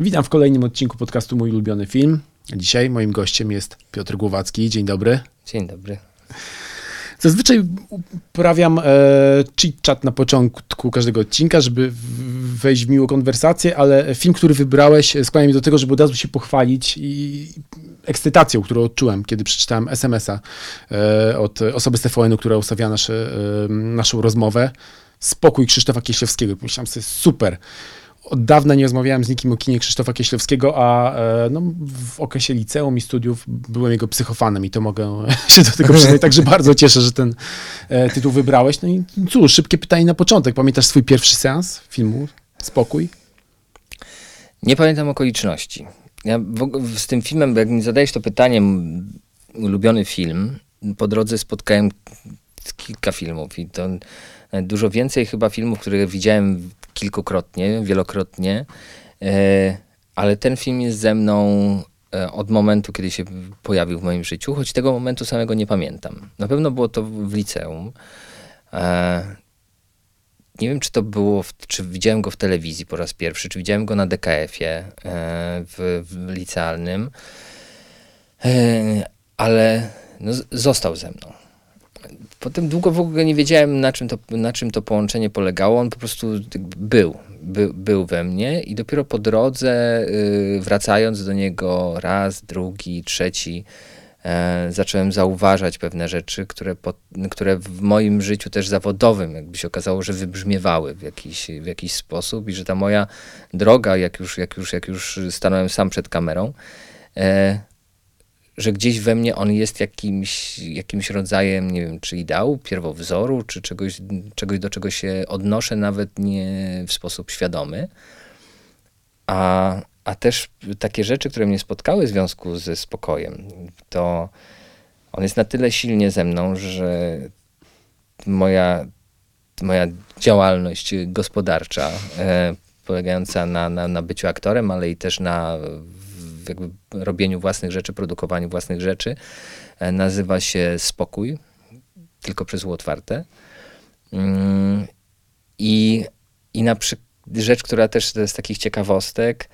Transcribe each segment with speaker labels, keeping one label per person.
Speaker 1: Witam w kolejnym odcinku podcastu Mój ulubiony film. Dzisiaj moim gościem jest Piotr Głowacki. Dzień dobry.
Speaker 2: Dzień dobry.
Speaker 1: Zazwyczaj uprawiam e, chit-chat na początku każdego odcinka, żeby wejść w miłą konwersację, ale film, który wybrałeś, e, skłania mnie do tego, żeby od razu się pochwalić i ekscytacją, którą odczułem, kiedy przeczytałem SMS-a e, od osoby z TVN-u, która ustawia nasze, e, naszą rozmowę. Spokój Krzysztofa Kieślowskiego. Myślałem sobie, super. Od dawna nie rozmawiałem z nikim o kinie Krzysztofa Kieślowskiego, a e, no, w okresie liceum i studiów byłem jego psychofanem i to mogę się do tego przyznać. Także bardzo cieszę, że ten e, tytuł wybrałeś. No i cóż, szybkie pytanie na początek. Pamiętasz swój pierwszy seans filmu Spokój?
Speaker 2: Nie pamiętam okoliczności. Ja w, z tym filmem, jak mi zadajesz to pytanie, ulubiony film, po drodze spotkałem kilka filmów i to e, dużo więcej chyba filmów, które widziałem kilkukrotnie, wielokrotnie, e, ale ten film jest ze mną e, od momentu, kiedy się pojawił w moim życiu, choć tego momentu samego nie pamiętam. Na pewno było to w liceum. E, nie wiem, czy to było, czy widziałem go w telewizji po raz pierwszy, czy widziałem go na DKF-ie w, w licealnym, ale no, został ze mną. Potem długo w ogóle nie wiedziałem, na czym to, na czym to połączenie polegało. On po prostu był, by, był we mnie i dopiero po drodze, y, wracając do niego raz, drugi, trzeci, e, zacząłem zauważać pewne rzeczy, które, po, które w moim życiu też zawodowym jakby się okazało, że wybrzmiewały w jakiś, w jakiś sposób i że ta moja droga, jak już, jak już, jak już stanąłem sam przed kamerą, e, że gdzieś we mnie on jest jakimś, jakimś rodzajem, nie wiem, czy ideału, pierwowzoru, czy czegoś, czegoś, do czego się odnoszę nawet nie w sposób świadomy. A, a też takie rzeczy, które mnie spotkały w związku ze spokojem, to on jest na tyle silnie ze mną, że moja, moja działalność gospodarcza, e, polegająca na, na, na byciu aktorem, ale i też na jakby robieniu własnych rzeczy, produkowaniu własnych rzeczy, e, nazywa się Spokój, tylko przez otwarte. Mm, I, i na przykład rzecz, która też z takich ciekawostek,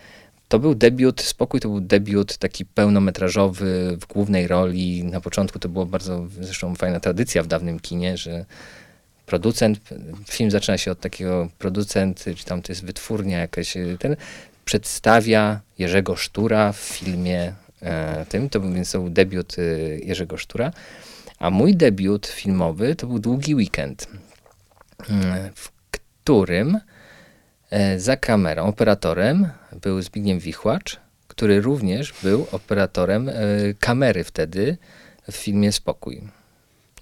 Speaker 2: to był debiut, Spokój to był debiut taki pełnometrażowy w głównej roli. Na początku to było bardzo zresztą fajna tradycja w dawnym kinie, że producent, film zaczyna się od takiego producent, czy tam to jest wytwórnia jakaś, ten przedstawia Jerzego Sztura w filmie e, tym, to więc to był debiut y, Jerzego Sztura, a mój debiut filmowy to był Długi Weekend, mm, w którym e, za kamerą, operatorem był Zbigniew Wichłacz, który również był operatorem e, kamery wtedy w filmie Spokój.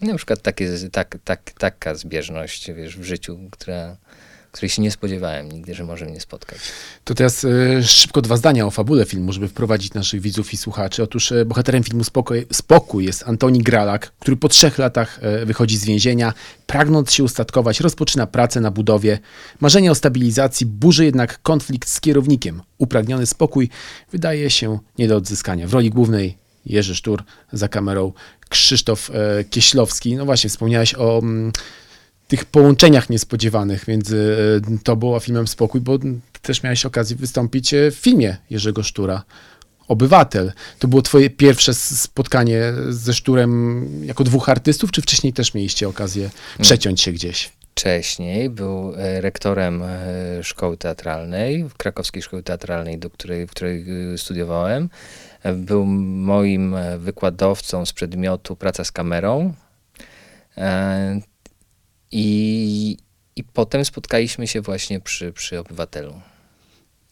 Speaker 2: I na przykład takie, tak, tak, taka zbieżność wiesz, w życiu, która, której się nie spodziewałem nigdy, że może mnie spotkać.
Speaker 1: To teraz e, szybko dwa zdania o fabule filmu, żeby wprowadzić naszych widzów i słuchaczy. Otóż e, bohaterem filmu Spokój, Spokój jest Antoni Gralak, który po trzech latach e, wychodzi z więzienia. Pragnąc się ustatkować, rozpoczyna pracę na budowie. Marzenie o stabilizacji burzy jednak konflikt z kierownikiem. Upragniony spokój wydaje się nie do odzyskania. W roli głównej Jerzy Sztur, za kamerą Krzysztof Kieślowski. No właśnie, wspomniałeś o... Mm, tych połączeniach niespodziewanych między e, tobą a filmem Spokój, bo też miałeś okazję wystąpić e, w filmie Jerzego Sztura. Obywatel. To było twoje pierwsze spotkanie ze Szturem jako dwóch artystów, czy wcześniej też mieliście okazję przeciąć się gdzieś?
Speaker 2: Wcześniej był e, rektorem szkoły teatralnej, krakowskiej szkoły teatralnej, do której, w której studiowałem. Był moim wykładowcą z przedmiotu praca z kamerą. I, i potem spotkaliśmy się właśnie przy, przy obywatelu.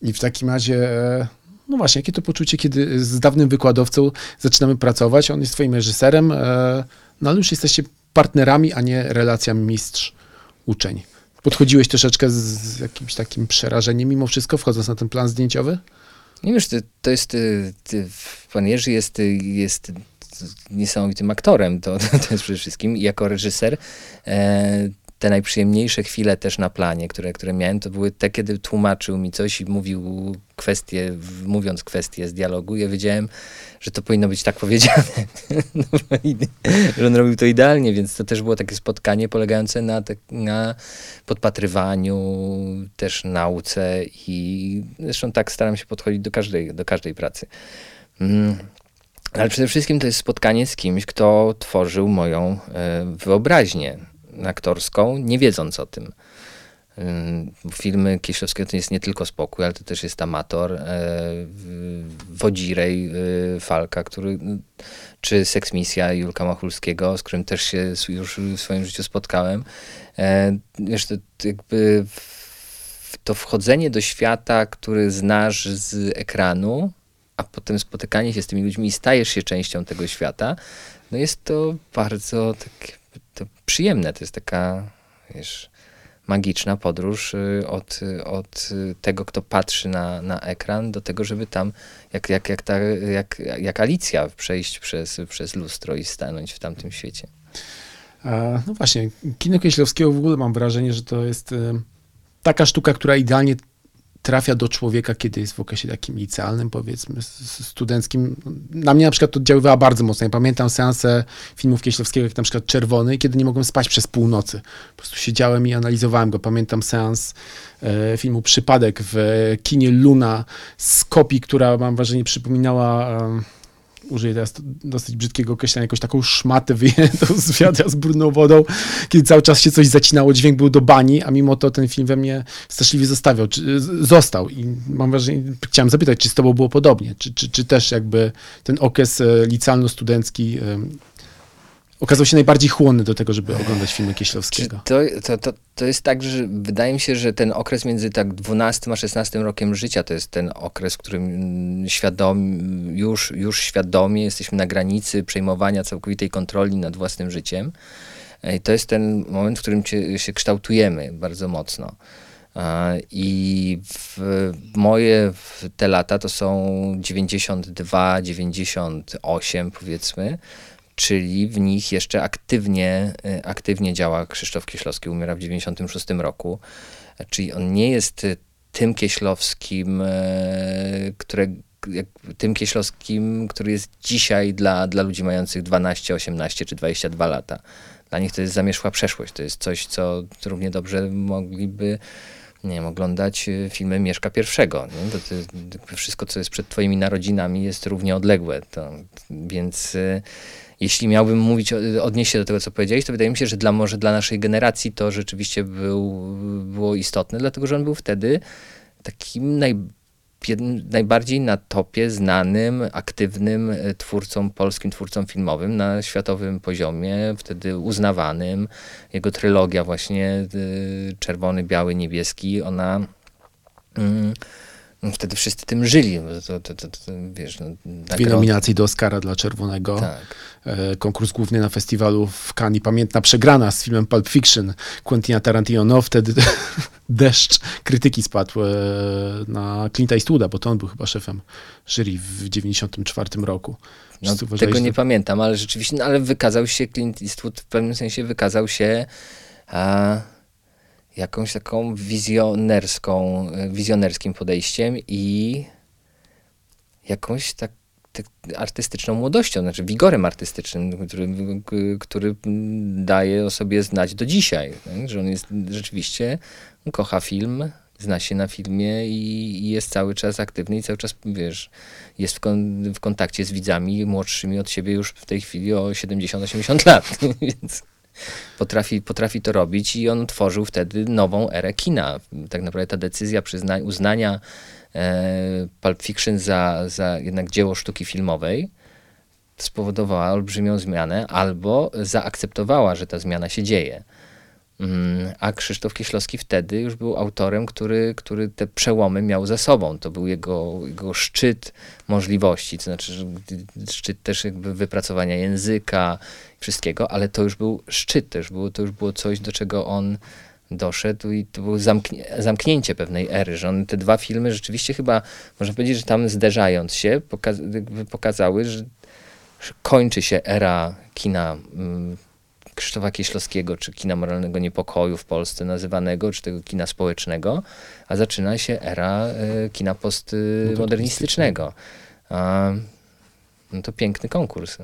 Speaker 1: I w takim razie, e, no właśnie, jakie to poczucie, kiedy z dawnym wykładowcą zaczynamy pracować, on jest twoim reżyserem, e, no ale już jesteście partnerami, a nie relacja mistrz-uczeń. Podchodziłeś troszeczkę z, z jakimś takim przerażeniem mimo wszystko, wchodząc na ten plan zdjęciowy?
Speaker 2: Nie wiesz, to, to jest, ty, pan Jerzy jest, y, niesamowitym aktorem, to, to jest przede wszystkim. I jako reżyser e, te najprzyjemniejsze chwile też na planie, które, które miałem, to były te, kiedy tłumaczył mi coś i mówił kwestie, mówiąc kwestie z dialogu. Ja wiedziałem, że to powinno być tak powiedziane. No, że on robił to idealnie, więc to też było takie spotkanie polegające na, te, na podpatrywaniu, też nauce i zresztą tak staram się podchodzić do każdej, do każdej pracy. Mm. Ale przede wszystkim to jest spotkanie z kimś, kto tworzył moją e, wyobraźnię aktorską, nie wiedząc o tym. Filmy Kieślowskiego to jest nie tylko spokój, ale to też jest amator, e, Wodzirej e, Falka, który, czy Seksmisja Julka Machulskiego, z którym też się już w swoim życiu spotkałem. Wiesz, to jakby to wchodzenie do świata, który znasz z ekranu, a potem spotykanie się z tymi ludźmi i stajesz się częścią tego świata, no jest to bardzo takie, to przyjemne. To jest taka, wiesz, magiczna podróż y, od, od tego, kto patrzy na, na ekran, do tego, żeby tam, jak, jak, jak, ta, jak, jak Alicja, przejść przez, przez lustro i stanąć w tamtym świecie.
Speaker 1: No właśnie, kino Kieślowskiego w ogóle mam wrażenie, że to jest y, taka sztuka, która idealnie trafia do człowieka, kiedy jest w okresie takim licealnym, powiedzmy, studenckim. Na mnie na przykład to oddziaływała bardzo mocno. Ja pamiętam seanse filmów Kieślowskiego, jak na przykład Czerwony, kiedy nie mogłem spać przez północy. Po prostu siedziałem i analizowałem go. Pamiętam seans e, filmu Przypadek w kinie Luna z kopii, która mam wrażenie przypominała... E, użyję teraz dosyć brzydkiego określenia, jakąś taką szmatę wyjętą z wiadra z brudną wodą, kiedy cały czas się coś zacinało, dźwięk był do bani, a mimo to ten film we mnie straszliwie zostawiał, czy, został. I mam wrażenie, chciałem zapytać, czy z tobą było podobnie, czy, czy, czy też jakby ten okres e, licealno-studencki okazał się najbardziej chłonny do tego, żeby oglądać filmy Kieślowskiego.
Speaker 2: To, to, to, to jest tak, że wydaje mi się, że ten okres między tak 12 a 16 rokiem życia to jest ten okres, w którym świadom, już, już świadomie jesteśmy na granicy przejmowania całkowitej kontroli nad własnym życiem. I to jest ten moment, w którym się kształtujemy bardzo mocno. I w moje te lata to są 92, 98 powiedzmy czyli w nich jeszcze aktywnie, y, aktywnie działa Krzysztof Kieślowski, umiera w 1996 roku, czyli on nie jest y, tym Kieślowskim, y, które, tym Kieślowskim, który jest dzisiaj dla, dla ludzi mających 12, 18 czy 22 lata. Dla nich to jest zamierzchła przeszłość, to jest coś, co równie dobrze mogliby nie wiem, oglądać filmy Mieszka Pierwszego. To, to, wszystko, co jest przed twoimi narodzinami jest równie odległe. To, więc jeśli miałbym mówić, odnieść się do tego, co powiedziałeś, to wydaje mi się, że dla, może dla naszej generacji to rzeczywiście był, było istotne, dlatego że on był wtedy takim naj, najbardziej na topie znanym, aktywnym e, twórcą, polskim twórcą filmowym na światowym poziomie, wtedy uznawanym. Jego trylogia właśnie e, Czerwony, Biały, Niebieski, ona... Mm, wtedy wszyscy tym żyli. To, to, to, to wiesz, no,
Speaker 1: Dwie nominacje do Oscara dla Czerwonego. Tak. E, konkurs główny na festiwalu w Cannes. Pamiętna przegrana z filmem Pulp Fiction Quentina Tarantino. No, wtedy deszcz krytyki spadł e, na Clint Eastwooda, bo to on był chyba szefem jury w 94 roku.
Speaker 2: No, tego nie pamiętam, ale rzeczywiście, no, ale wykazał się, Clint Eastwood w pewnym sensie wykazał się a, jakąś taką wizjonerską, wizjonerskim podejściem i jakąś tak, tak artystyczną młodością, znaczy wigorem artystycznym, który, który daje o sobie znać do dzisiaj, tak? że on jest rzeczywiście, kocha film, zna się na filmie i jest cały czas aktywny i cały czas, wiesz, jest w, kon, w kontakcie z widzami młodszymi od siebie już w tej chwili o 70-80 lat, więc potrafi, potrafi to robić i on tworzył wtedy nową erę kina. Tak naprawdę ta decyzja przyzna- uznania e, Pulp Fiction za, za jednak dzieło sztuki filmowej spowodowała olbrzymią zmianę albo zaakceptowała, że ta zmiana się dzieje. Mm, a Krzysztof Kieślowski wtedy już był autorem, który, który te przełomy miał za sobą. To był jego, jego szczyt możliwości, to znaczy szczyt też jakby wypracowania języka, wszystkiego, ale to już był szczyt, to już było, to już było coś, do czego on doszedł i to było zamknie, zamknięcie pewnej ery, że on te dwa filmy rzeczywiście chyba, można powiedzieć, że tam zderzając się, pokaz, pokazały, że, że kończy się era kina mm, Krzysztofa Kieślowskiego, czy kina moralnego niepokoju w Polsce nazywanego, czy tego kina społecznego, a zaczyna się era y, kina postmodernistycznego. No to piękny konkurs.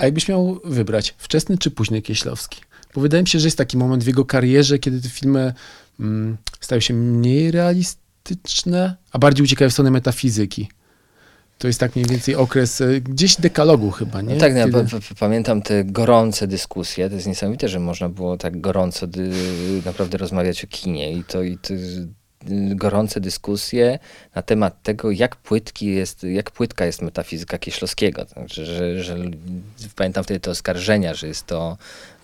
Speaker 1: A jakbyś miał wybrać, wczesny czy późny Kieślowski? Bo wydaje mi się, że jest taki moment w jego karierze, kiedy te filmy mm, stają się mniej realistyczne, a bardziej uciekają w stronę metafizyki. To jest tak mniej więcej okres e, gdzieś dekalogu chyba, nie?
Speaker 2: No tak, no,
Speaker 1: Kiedy-
Speaker 2: pa- pamiętam te gorące dyskusje. To jest niesamowite, że można było tak gorąco naprawdę rozmawiać o kinie i to i to, gorące dyskusje na temat tego, jak płytki jest, jak płytka jest metafizyka Kieślowskiego. Znaczy, że, że pamiętam wtedy te oskarżenia, że jest to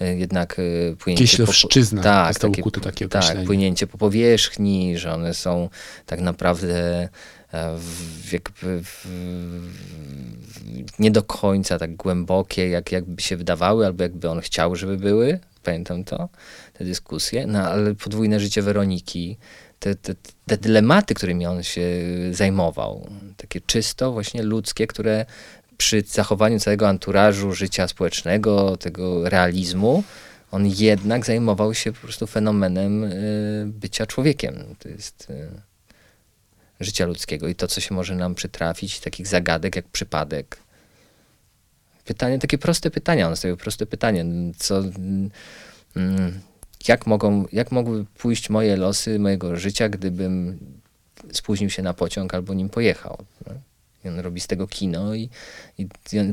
Speaker 2: y, jednak y, płynięcie
Speaker 1: Kieślowszczyzna,
Speaker 2: tak,
Speaker 1: zostało
Speaker 2: takie,
Speaker 1: takie
Speaker 2: tak, płynięcie po powierzchni, że one są tak naprawdę e, w, jakby w, nie do końca tak głębokie, jak jakby się wydawały, albo jakby on chciał, żeby były. Pamiętam to, te dyskusje. No ale podwójne życie Weroniki, te, te, te dylematy, którymi on się zajmował, takie czysto właśnie ludzkie, które przy zachowaniu całego anturażu życia społecznego, tego realizmu, on jednak zajmował się po prostu fenomenem y, bycia człowiekiem. To jest y, życia ludzkiego i to, co się może nam przytrafić, takich zagadek jak przypadek. Pytanie, takie proste pytania, on stawiał proste pytanie, co, mm, jak, mogą, jak mogły pójść moje losy mojego życia, gdybym spóźnił się na pociąg albo nim pojechał. No? I on robi z tego kino i, i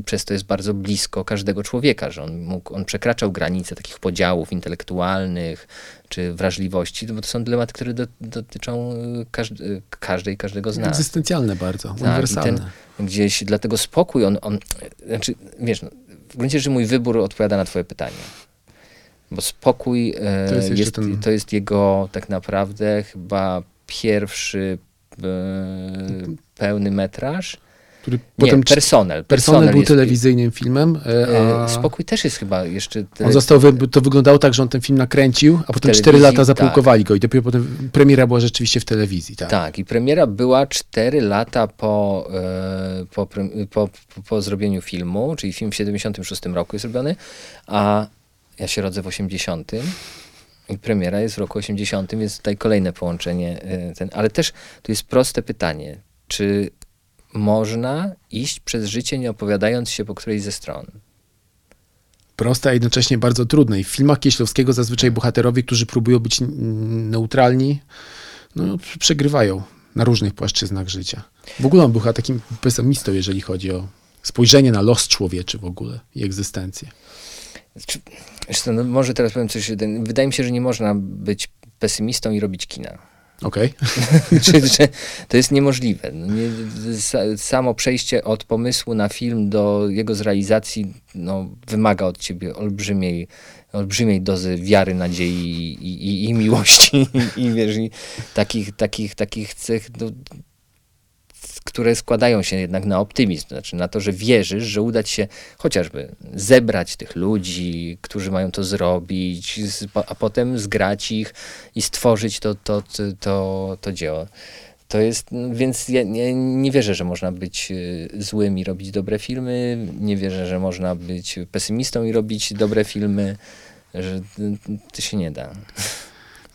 Speaker 2: przez to jest bardzo blisko każdego człowieka, że on, mógł, on przekraczał granice takich podziałów intelektualnych czy wrażliwości, bo to są dylematy, które do, dotyczą y, każdy, każdej, każdego z nas.
Speaker 1: Egzystencjalne bardzo,
Speaker 2: Tak,
Speaker 1: uniwersalne.
Speaker 2: ten gdzieś, dlatego spokój, on, on znaczy, wiesz, no, w gruncie rzeczy mój wybór odpowiada na twoje pytanie. Bo spokój e,
Speaker 1: To jest
Speaker 2: jest,
Speaker 1: ten-
Speaker 2: to jest jego tak naprawdę chyba pierwszy e, pełny metraż.
Speaker 1: Który
Speaker 2: Nie,
Speaker 1: potem
Speaker 2: personel.
Speaker 1: Personel był
Speaker 2: jest-
Speaker 1: telewizyjnym filmem, e, a
Speaker 2: Spokój też jest chyba jeszcze... Tele...
Speaker 1: on został, to wyglądało tak, że on ten film nakręcił, a potem 4 lata
Speaker 2: tak.
Speaker 1: zapałkowali go i dopiero potem premiera była rzeczywiście w telewizji. Tak.
Speaker 2: Tak, i premiera była 4 lata po, po, po, po, po zrobieniu filmu, czyli film w 76 roku jest zrobiony, a ja się rodzę w 80 i premiera jest w roku 80, więc tutaj kolejne połączenie. e, Ten, ale też tu jest proste pytanie, czy można iść przez życie nie opowiadając się po którejś ze stron?
Speaker 1: Proste, a jednocześnie bardzo trudne. I w filmach Kieślowskiego zazwyczaj bohaterowie, którzy próbują być neutralni, no, przegrywają na różnych płaszczyznach życia. W ogóle on był takim pesymistą, jeżeli chodzi o spojrzenie na los człowieczy w ogóle i egzystencję.
Speaker 2: Czy, co, no może teraz powiem coś, wydaje mi się, że nie można być pesymistą i robić kina.
Speaker 1: Okej?
Speaker 2: że to jest niemożliwe. No Nie, sa- samo przejście od pomysłu na film do jego zrealizacji no, wymaga od ciebie olbrzymiej, olbrzymiej dozy wiary, nadziei i, i, i miłości. I, i wiesz, i takich, takich, takich cech, no, które składają się jednak na optymizm, znaczy na to, że wierzysz, że uda ci się chociażby zebrać tych ludzi, którzy mają to zrobić, a potem zgrać ich i stworzyć to, to, to, to, dzieło. To jest, no, więc ja nie, wierzę, że można być y, złym i robić dobre filmy, nie wierzę, że można być pesymistą i robić dobre filmy, że to się nie da.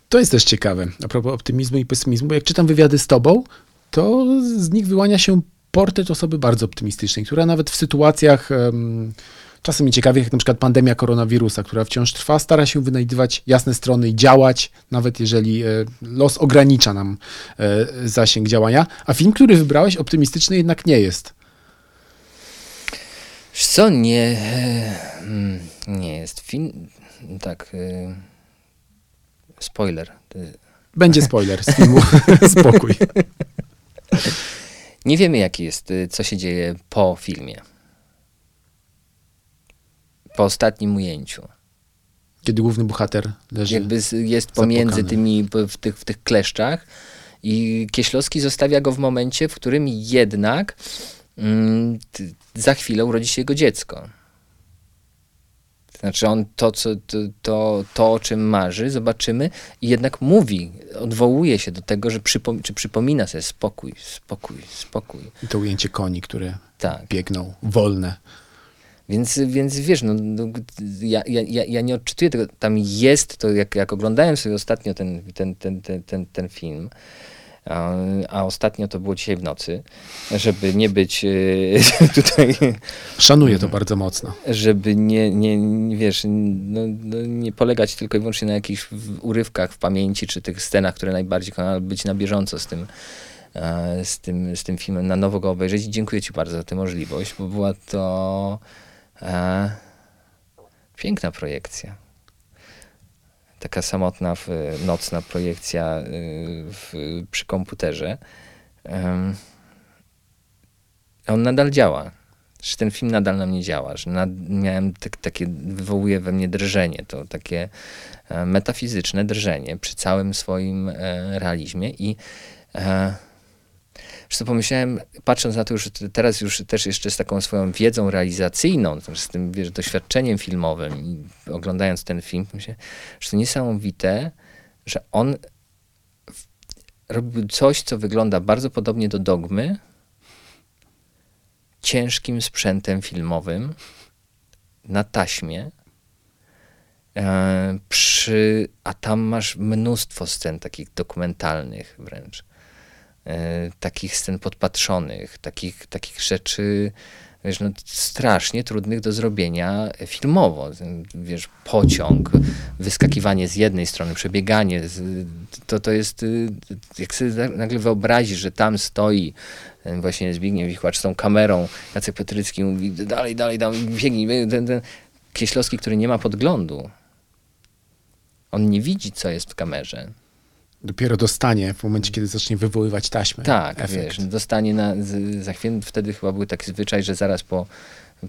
Speaker 1: To jest też ciekawe, a propos optymizmu i pesymizmu, jak czytam wywiady z tobą, to z nich wyłania się portret osoby bardzo optymistycznej, która nawet w sytuacjach em, czasem nieciekawych, jak na przykład pandemia koronawirusa, która wciąż trwa, stara się wynajdywać jasne strony i działać, nawet jeżeli e, los ogranicza nam e, zasięg działania. A film, który wybrałeś, optymistyczny jednak nie jest.
Speaker 2: Co, nie, e, mm, nie jest film, tak, e, spoiler.
Speaker 1: Będzie spoiler z filmu Spokój.
Speaker 2: Nie wiemy, jaki jest, y, co się dzieje po filmie. Po ostatnim ujęciu.
Speaker 1: Kiedy główny bohater leży.
Speaker 2: Jakby jest pomiędzy
Speaker 1: zapłakany.
Speaker 2: tymi, p- w tych, w tych kleszczach i Kieślowski zostawia go w momencie, w którym jednak mm, za chwilę urodzi się jego dziecko. Znaczy on to, co, to, to, to, o czym marzy, zobaczymy i jednak mówi, odwołuje się do tego, że przypom- czy przypomina sobie spokój, spokój, spokój.
Speaker 1: I to ujęcie koni, które
Speaker 2: Tak.
Speaker 1: biegną wolne.
Speaker 2: Więc, więc wiesz, no, no, ja, ja, ja nie odczytuję tego. Tam jest to, jak, jak oglądałem sobie ostatnio ten, ten, ten, ten, ten, ten film, a, a ostatnio to było dzisiaj w nocy, żeby nie być e, tutaj,
Speaker 1: Szanuję to bardzo mocno.
Speaker 2: żeby nie, nie, wiesz, no, no, nie polegać tylko i wyłącznie na jakichś urywkach w pamięci, czy tych scenach, które najbardziej kocham, ale być na bieżąco z tym, e, z tym, z tym filmem, na nowo go obejrzeć. I dziękuję ci bardzo za tę możliwość, bo była to e, piękna projekcja. Taka samotna, w, nocna projekcja y, w, przy komputerze. On nadal działa. Że ten film nadal na mnie działa, że nad, miałem tak, takie, wywołuje we mnie drżenie, to takie e, metafizyczne drżenie przy całym swoim e, realizmie i e, Zresztą pomyślałem, patrząc na to już teraz już też jeszcze z taką swoją wiedzą realizacyjną, z tym wiesz, doświadczeniem filmowym i oglądając ten film, myślałem, że to niesamowite, że on robił coś, co wygląda bardzo podobnie do dogmy, ciężkim sprzętem filmowym na taśmie. E, przy, a tam masz mnóstwo scen takich dokumentalnych wręcz takich scen podpatrzonych, takich, takich rzeczy, wiesz, no, strasznie trudnych do zrobienia filmowo. Wiesz, pociąg, wyskakiwanie z jednej strony, przebieganie, to, to jest, y, jak sobie nagle wyobrazisz, że tam stoi ten właśnie Zbigniew Wichłacz z tą kamerą, Jacek Petrycki mówi, dalej, dalej, dalej biegnij, ten, ten Kieślowski, który nie ma podglądu. On nie widzi, co jest w kamerze.
Speaker 1: Dopiero dostanie w momencie, kiedy zacznie wywoływać taśmę.
Speaker 2: Tak,
Speaker 1: Efekt.
Speaker 2: wiesz, dostanie na, z, za chwilę, wtedy chyba był taki zwyczaj, że zaraz po,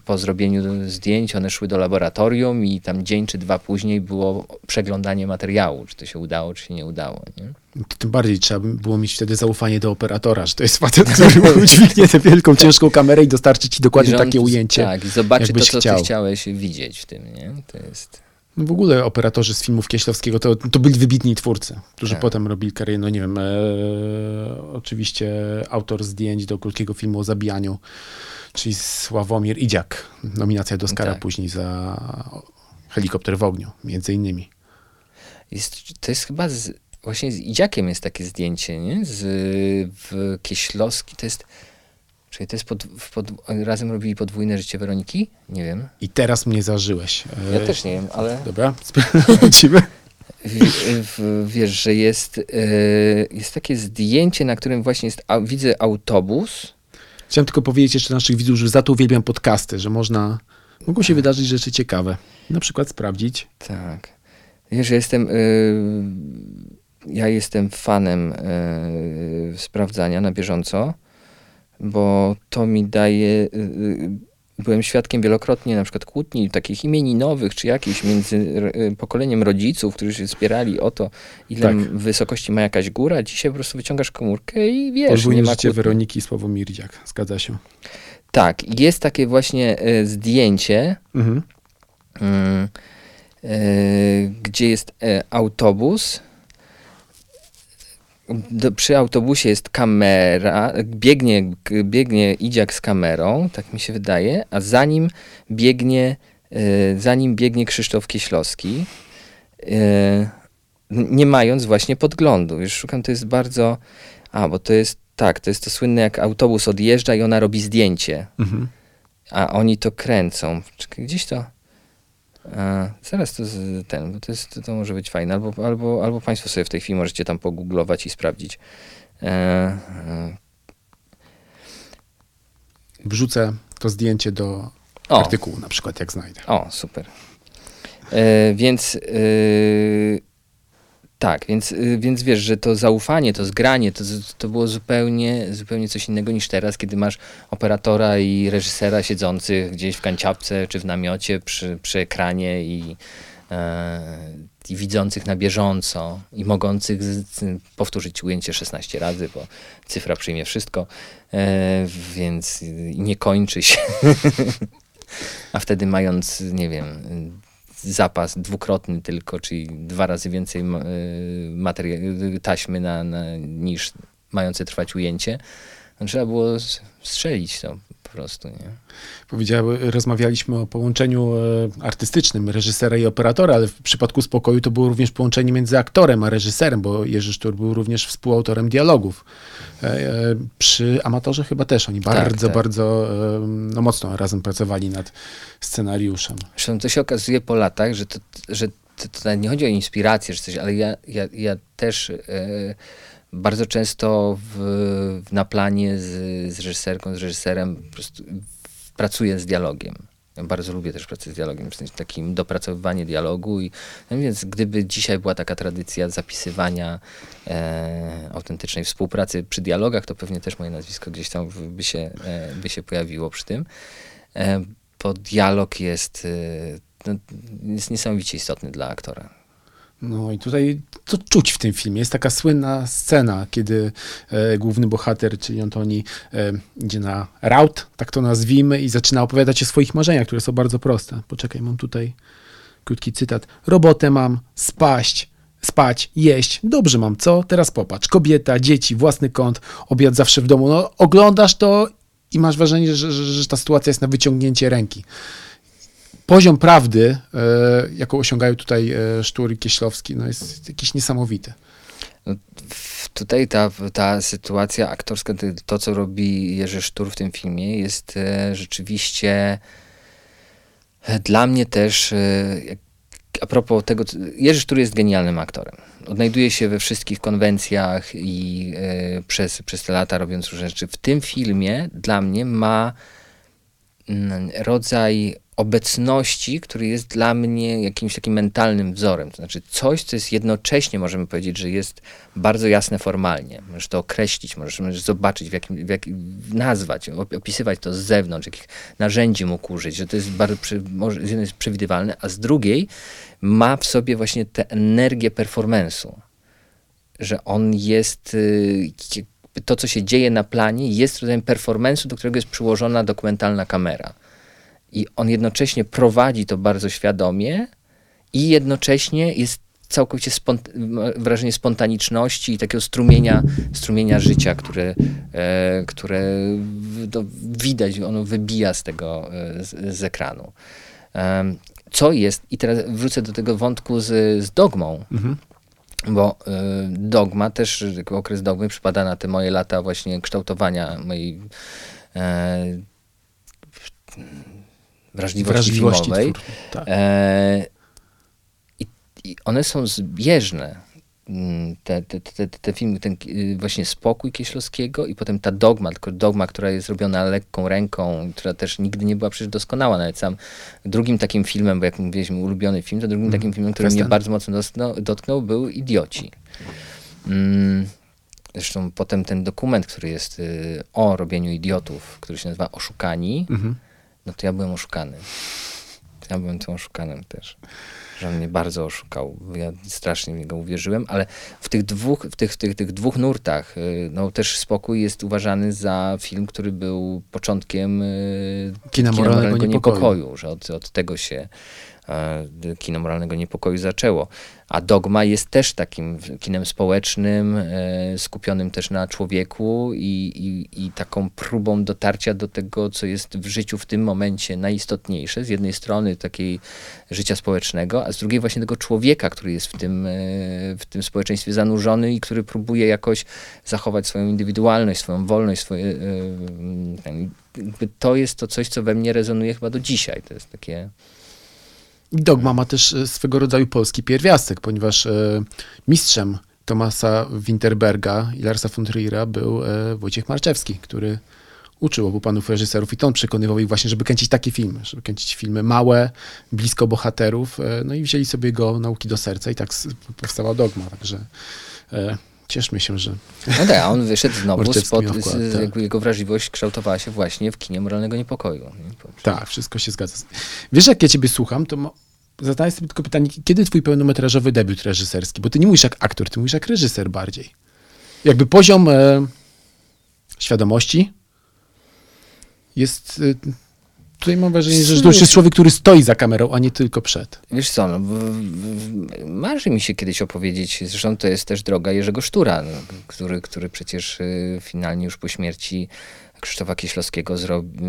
Speaker 2: po zrobieniu zdjęć one szły do laboratorium i tam dzień czy dwa później było przeglądanie materiału, czy to się udało, czy się nie udało. Nie?
Speaker 1: To tym bardziej trzeba by było mieć wtedy zaufanie do operatora, że to jest facet, który udźwignie tę wielką, ciężką kamerę i dostarczy ci dokładnie takie ujęcie.
Speaker 2: Tak, i zobaczy to, co
Speaker 1: chciał.
Speaker 2: ty chciałeś widzieć w tym, nie? To jest...
Speaker 1: No w ogóle operatorzy z filmów Kieślowskiego to, to byli wybitni twórcy, którzy
Speaker 2: Tak.
Speaker 1: potem robili karierę, no nie wiem, e, oczywiście autor zdjęć do krótkiego filmu o zabijaniu, czyli Sławomir Idziak. Nominacja do Oscara
Speaker 2: Tak.
Speaker 1: później za Helikopter w ogniu, między innymi.
Speaker 2: jest to jest chyba z, właśnie z Idziakiem jest takie zdjęcie, nie? Z, w Kieślowski, to jest... Czyli to jest pod, pod, razem robili podwójne życie Weroniki? Nie wiem.
Speaker 1: I teraz mnie zażyłeś.
Speaker 2: Ja też nie wiem, ale...
Speaker 1: Dobra, sprawdzimy.
Speaker 2: wiesz, że jest, e, jest takie zdjęcie, na którym właśnie jest, a, widzę autobus.
Speaker 1: Chciałem tylko powiedzieć jeszcze naszych widzów, że za to uwielbiam podcasty, że można, mogą się wydarzyć rzeczy ciekawe. Na przykład sprawdzić.
Speaker 2: Tak. Wiesz, że jestem, e, ja jestem fanem e, sprawdzania na bieżąco, bo to mi daje, e, e, byłem świadkiem wielokrotnie na przykład kłótni takich imieninowych, czy jakichś między e, pokoleniem rodziców, którzy się spierali o to, ile
Speaker 1: Tak.
Speaker 2: wysokości ma jakaś góra. Dzisiaj po prostu wyciągasz komórkę i wiesz, nie
Speaker 1: Podwójne
Speaker 2: ma
Speaker 1: życie
Speaker 2: kłótni.
Speaker 1: Weroniki Sławomir Idziak. Zgadza się.
Speaker 2: Tak, jest takie właśnie zdjęcie,
Speaker 1: Mhm.
Speaker 2: mm, gdzie jest e, autobus. Do, przy autobusie jest kamera, biegnie, biegnie Idziak z kamerą, tak mi się wydaje, a za nim biegnie, e, za nim biegnie Krzysztof Kieślowski, n- nie mając właśnie podglądu. Już szukam, to jest bardzo, a bo to jest, tak, to jest to słynne, jak autobus odjeżdża i ona robi zdjęcie
Speaker 1: Mhm.
Speaker 2: a oni to kręcą. Czekaj, gdzieś to. A, zaraz to z, ten, bo to, jest, to może być fajne. Albo, albo, albo Państwo sobie w tej chwili możecie tam pogooglować i sprawdzić. E, e,
Speaker 1: Wrzucę to zdjęcie do
Speaker 2: o,
Speaker 1: artykułu na przykład, jak znajdę.
Speaker 2: o, super. E, więc e, tak, więc, e, więc wiesz, że to zaufanie, to zgranie, to, to było zupełnie, zupełnie coś innego niż teraz, kiedy masz operatora i reżysera siedzących gdzieś w kanciapce czy w namiocie przy, przy ekranie i, e, i widzących na bieżąco i mogących powtórzyć ujęcie 16 razy, bo cyfra przyjmie wszystko, e, więc nie kończy się. A wtedy mając, nie wiem, zapas dwukrotny tylko, czyli dwa razy więcej y, materia- taśmy na, na, niż mające trwać ujęcie, trzeba było strzelić to prostu, nie?
Speaker 1: Powiedziały, rozmawialiśmy o połączeniu e, artystycznym reżysera i operatora, ale w przypadku Spokoju to było również połączenie między aktorem a reżyserem, bo Jerzy Sztur był również współautorem dialogów. E, e, Przy Amatorze chyba też oni bardzo,
Speaker 2: tak.
Speaker 1: bardzo no, mocno razem pracowali nad scenariuszem.
Speaker 2: Zresztą to się okazuje po latach, że to, że to, to nie chodzi o inspirację czy coś, ale ja, ja, ja też e, bardzo często w, na planie z, z reżyserką, z reżyserem po prostu pracuję z dialogiem. Ja bardzo lubię też pracę z dialogiem, w sensie takim dopracowywanie dialogu. I, no więc gdyby dzisiaj była taka tradycja zapisywania e, autentycznej współpracy przy dialogach, to pewnie też moje nazwisko gdzieś tam by się, e, by się pojawiło przy tym. E, bo dialog jest, e, no, jest niesamowicie istotny dla aktora.
Speaker 1: No i tutaj to czuć w tym filmie. Jest taka słynna scena, kiedy e, główny bohater, czyli Antoni, e, idzie na raut, tak to nazwijmy, i zaczyna opowiadać o swoich marzeniach, które są bardzo proste. Poczekaj, mam tutaj krótki cytat. Robotę mam, spaść, spać, jeść. Dobrze mam, co? Teraz popatrz. Kobieta, dzieci, własny kąt, obiad zawsze w domu. No, oglądasz to i masz wrażenie, że, że, że ta sytuacja jest na wyciągnięcie ręki poziom prawdy, e, jaką osiągają tutaj e, Sztur i Kieślowski, no jest jakiś niesamowity.
Speaker 2: W- Tutaj ta, ta sytuacja aktorska, to, co robi Jerzy Sztur w tym filmie jest e, rzeczywiście dla mnie też, a propos tego, Jerzy Sztur jest genialnym aktorem. Odnajduje się we wszystkich konwencjach i przez, przez te lata robiąc różne rzeczy. W tym filmie dla mnie ma rodzaj obecności, który jest dla mnie jakimś takim mentalnym wzorem. To znaczy coś, co jest jednocześnie, możemy powiedzieć, że jest bardzo jasne formalnie. Możesz to określić, możesz, możesz zobaczyć, w jakim, w jakim, nazwać, op- opisywać to z zewnątrz, jakich narzędzi mógł użyć, że to jest bardzo, może, z jednej jest przewidywalne, a z drugiej ma w sobie właśnie tę energię performance'u że on jest, y, to co się dzieje na planie jest rodzajem performance'u, do którego jest przyłożona dokumentalna kamera. I on jednocześnie prowadzi to bardzo świadomie i jednocześnie jest całkowicie spont- wrażenie spontaniczności i takiego strumienia, strumienia życia, które, e, które widać, ono wybija z tego, e, z, z ekranu. Co jest, i teraz wrócę do tego wątku z, z dogmą, bo y, dogma, też okres dogmy przypada na te moje lata właśnie kształtowania mojej e, wrażliwości,
Speaker 1: Wrażliwości
Speaker 2: filmowej.
Speaker 1: twór. Tak.
Speaker 2: E, i, I one są zbieżne. Mm, Te, te, te, te- filmy, ten y, właśnie spokój Kieślowskiego i potem ta dogma, tylko dogma, która jest robiona lekką ręką, która też nigdy nie była przecież doskonała. Nawet sam drugim takim filmem, bo jak mówiliśmy, ulubiony film, to drugim takim filmem, który mnie bardzo mocno dotknął, dotknął był Idioci. Mm, Zresztą potem ten dokument, który jest y, o robieniu idiotów, który się nazywa Oszukani,
Speaker 1: Mhm.
Speaker 2: no to ja byłem oszukany. Ja byłem tym oszukanym też. Że mnie bardzo oszukał. Ja strasznie w niego uwierzyłem, ale w tych dwóch, w tych, w tych, tych dwóch nurtach, y, no też Spokój jest uważany za film, który był początkiem y,
Speaker 1: Kina moralnego niepokoju.
Speaker 2: że od, od tego się kino moralnego niepokoju zaczęło. A Dogma jest też takim kinem społecznym, e, skupionym też na człowieku i, i, i taką próbą dotarcia do tego, co jest w życiu w tym momencie najistotniejsze. Z jednej strony takiej życia społecznego, a z drugiej właśnie tego człowieka, który jest w tym, e, w tym społeczeństwie zanurzony i który próbuje jakoś zachować swoją indywidualność, swoją wolność, swoje, e, to jest to coś, co we mnie rezonuje chyba do dzisiaj. To jest takie...
Speaker 1: Dogma ma też e, swego rodzaju polski pierwiastek, ponieważ e, mistrzem Tomasa Winterberga i Larsa von Trier'a był e, Wojciech Marczewski, który uczył obu panów reżyserów i to on przekonywał ich właśnie, żeby kręcić takie filmy, żeby kręcić filmy małe, blisko bohaterów, no i wzięli sobie jego nauki do serca i tak powstała Dogma, także cieszmy się, że
Speaker 2: No tak, a on wyszedł znowu spod, z,
Speaker 1: tak.
Speaker 2: jego wrażliwość kształtowała się właśnie w kinie moralnego niepokoju. nie?
Speaker 1: Tak, wszystko się zgadza. Wiesz, jak ja ciebie słucham, to zadaję sobie tylko pytanie, kiedy twój pełnometrażowy debiut reżyserski? Bo ty nie mówisz jak aktor, ty mówisz jak reżyser bardziej. Jakby poziom e, świadomości jest... E, tutaj mam wrażenie, że to już jest człowiek, który stoi za kamerą, a nie tylko przed.
Speaker 2: Wiesz co, no, w, w, marzy mi się kiedyś opowiedzieć, zresztą to jest też droga Jerzego Sztura, no, który, który przecież y, finalnie już po śmierci Krzysztofa Kieślowskiego zrobił.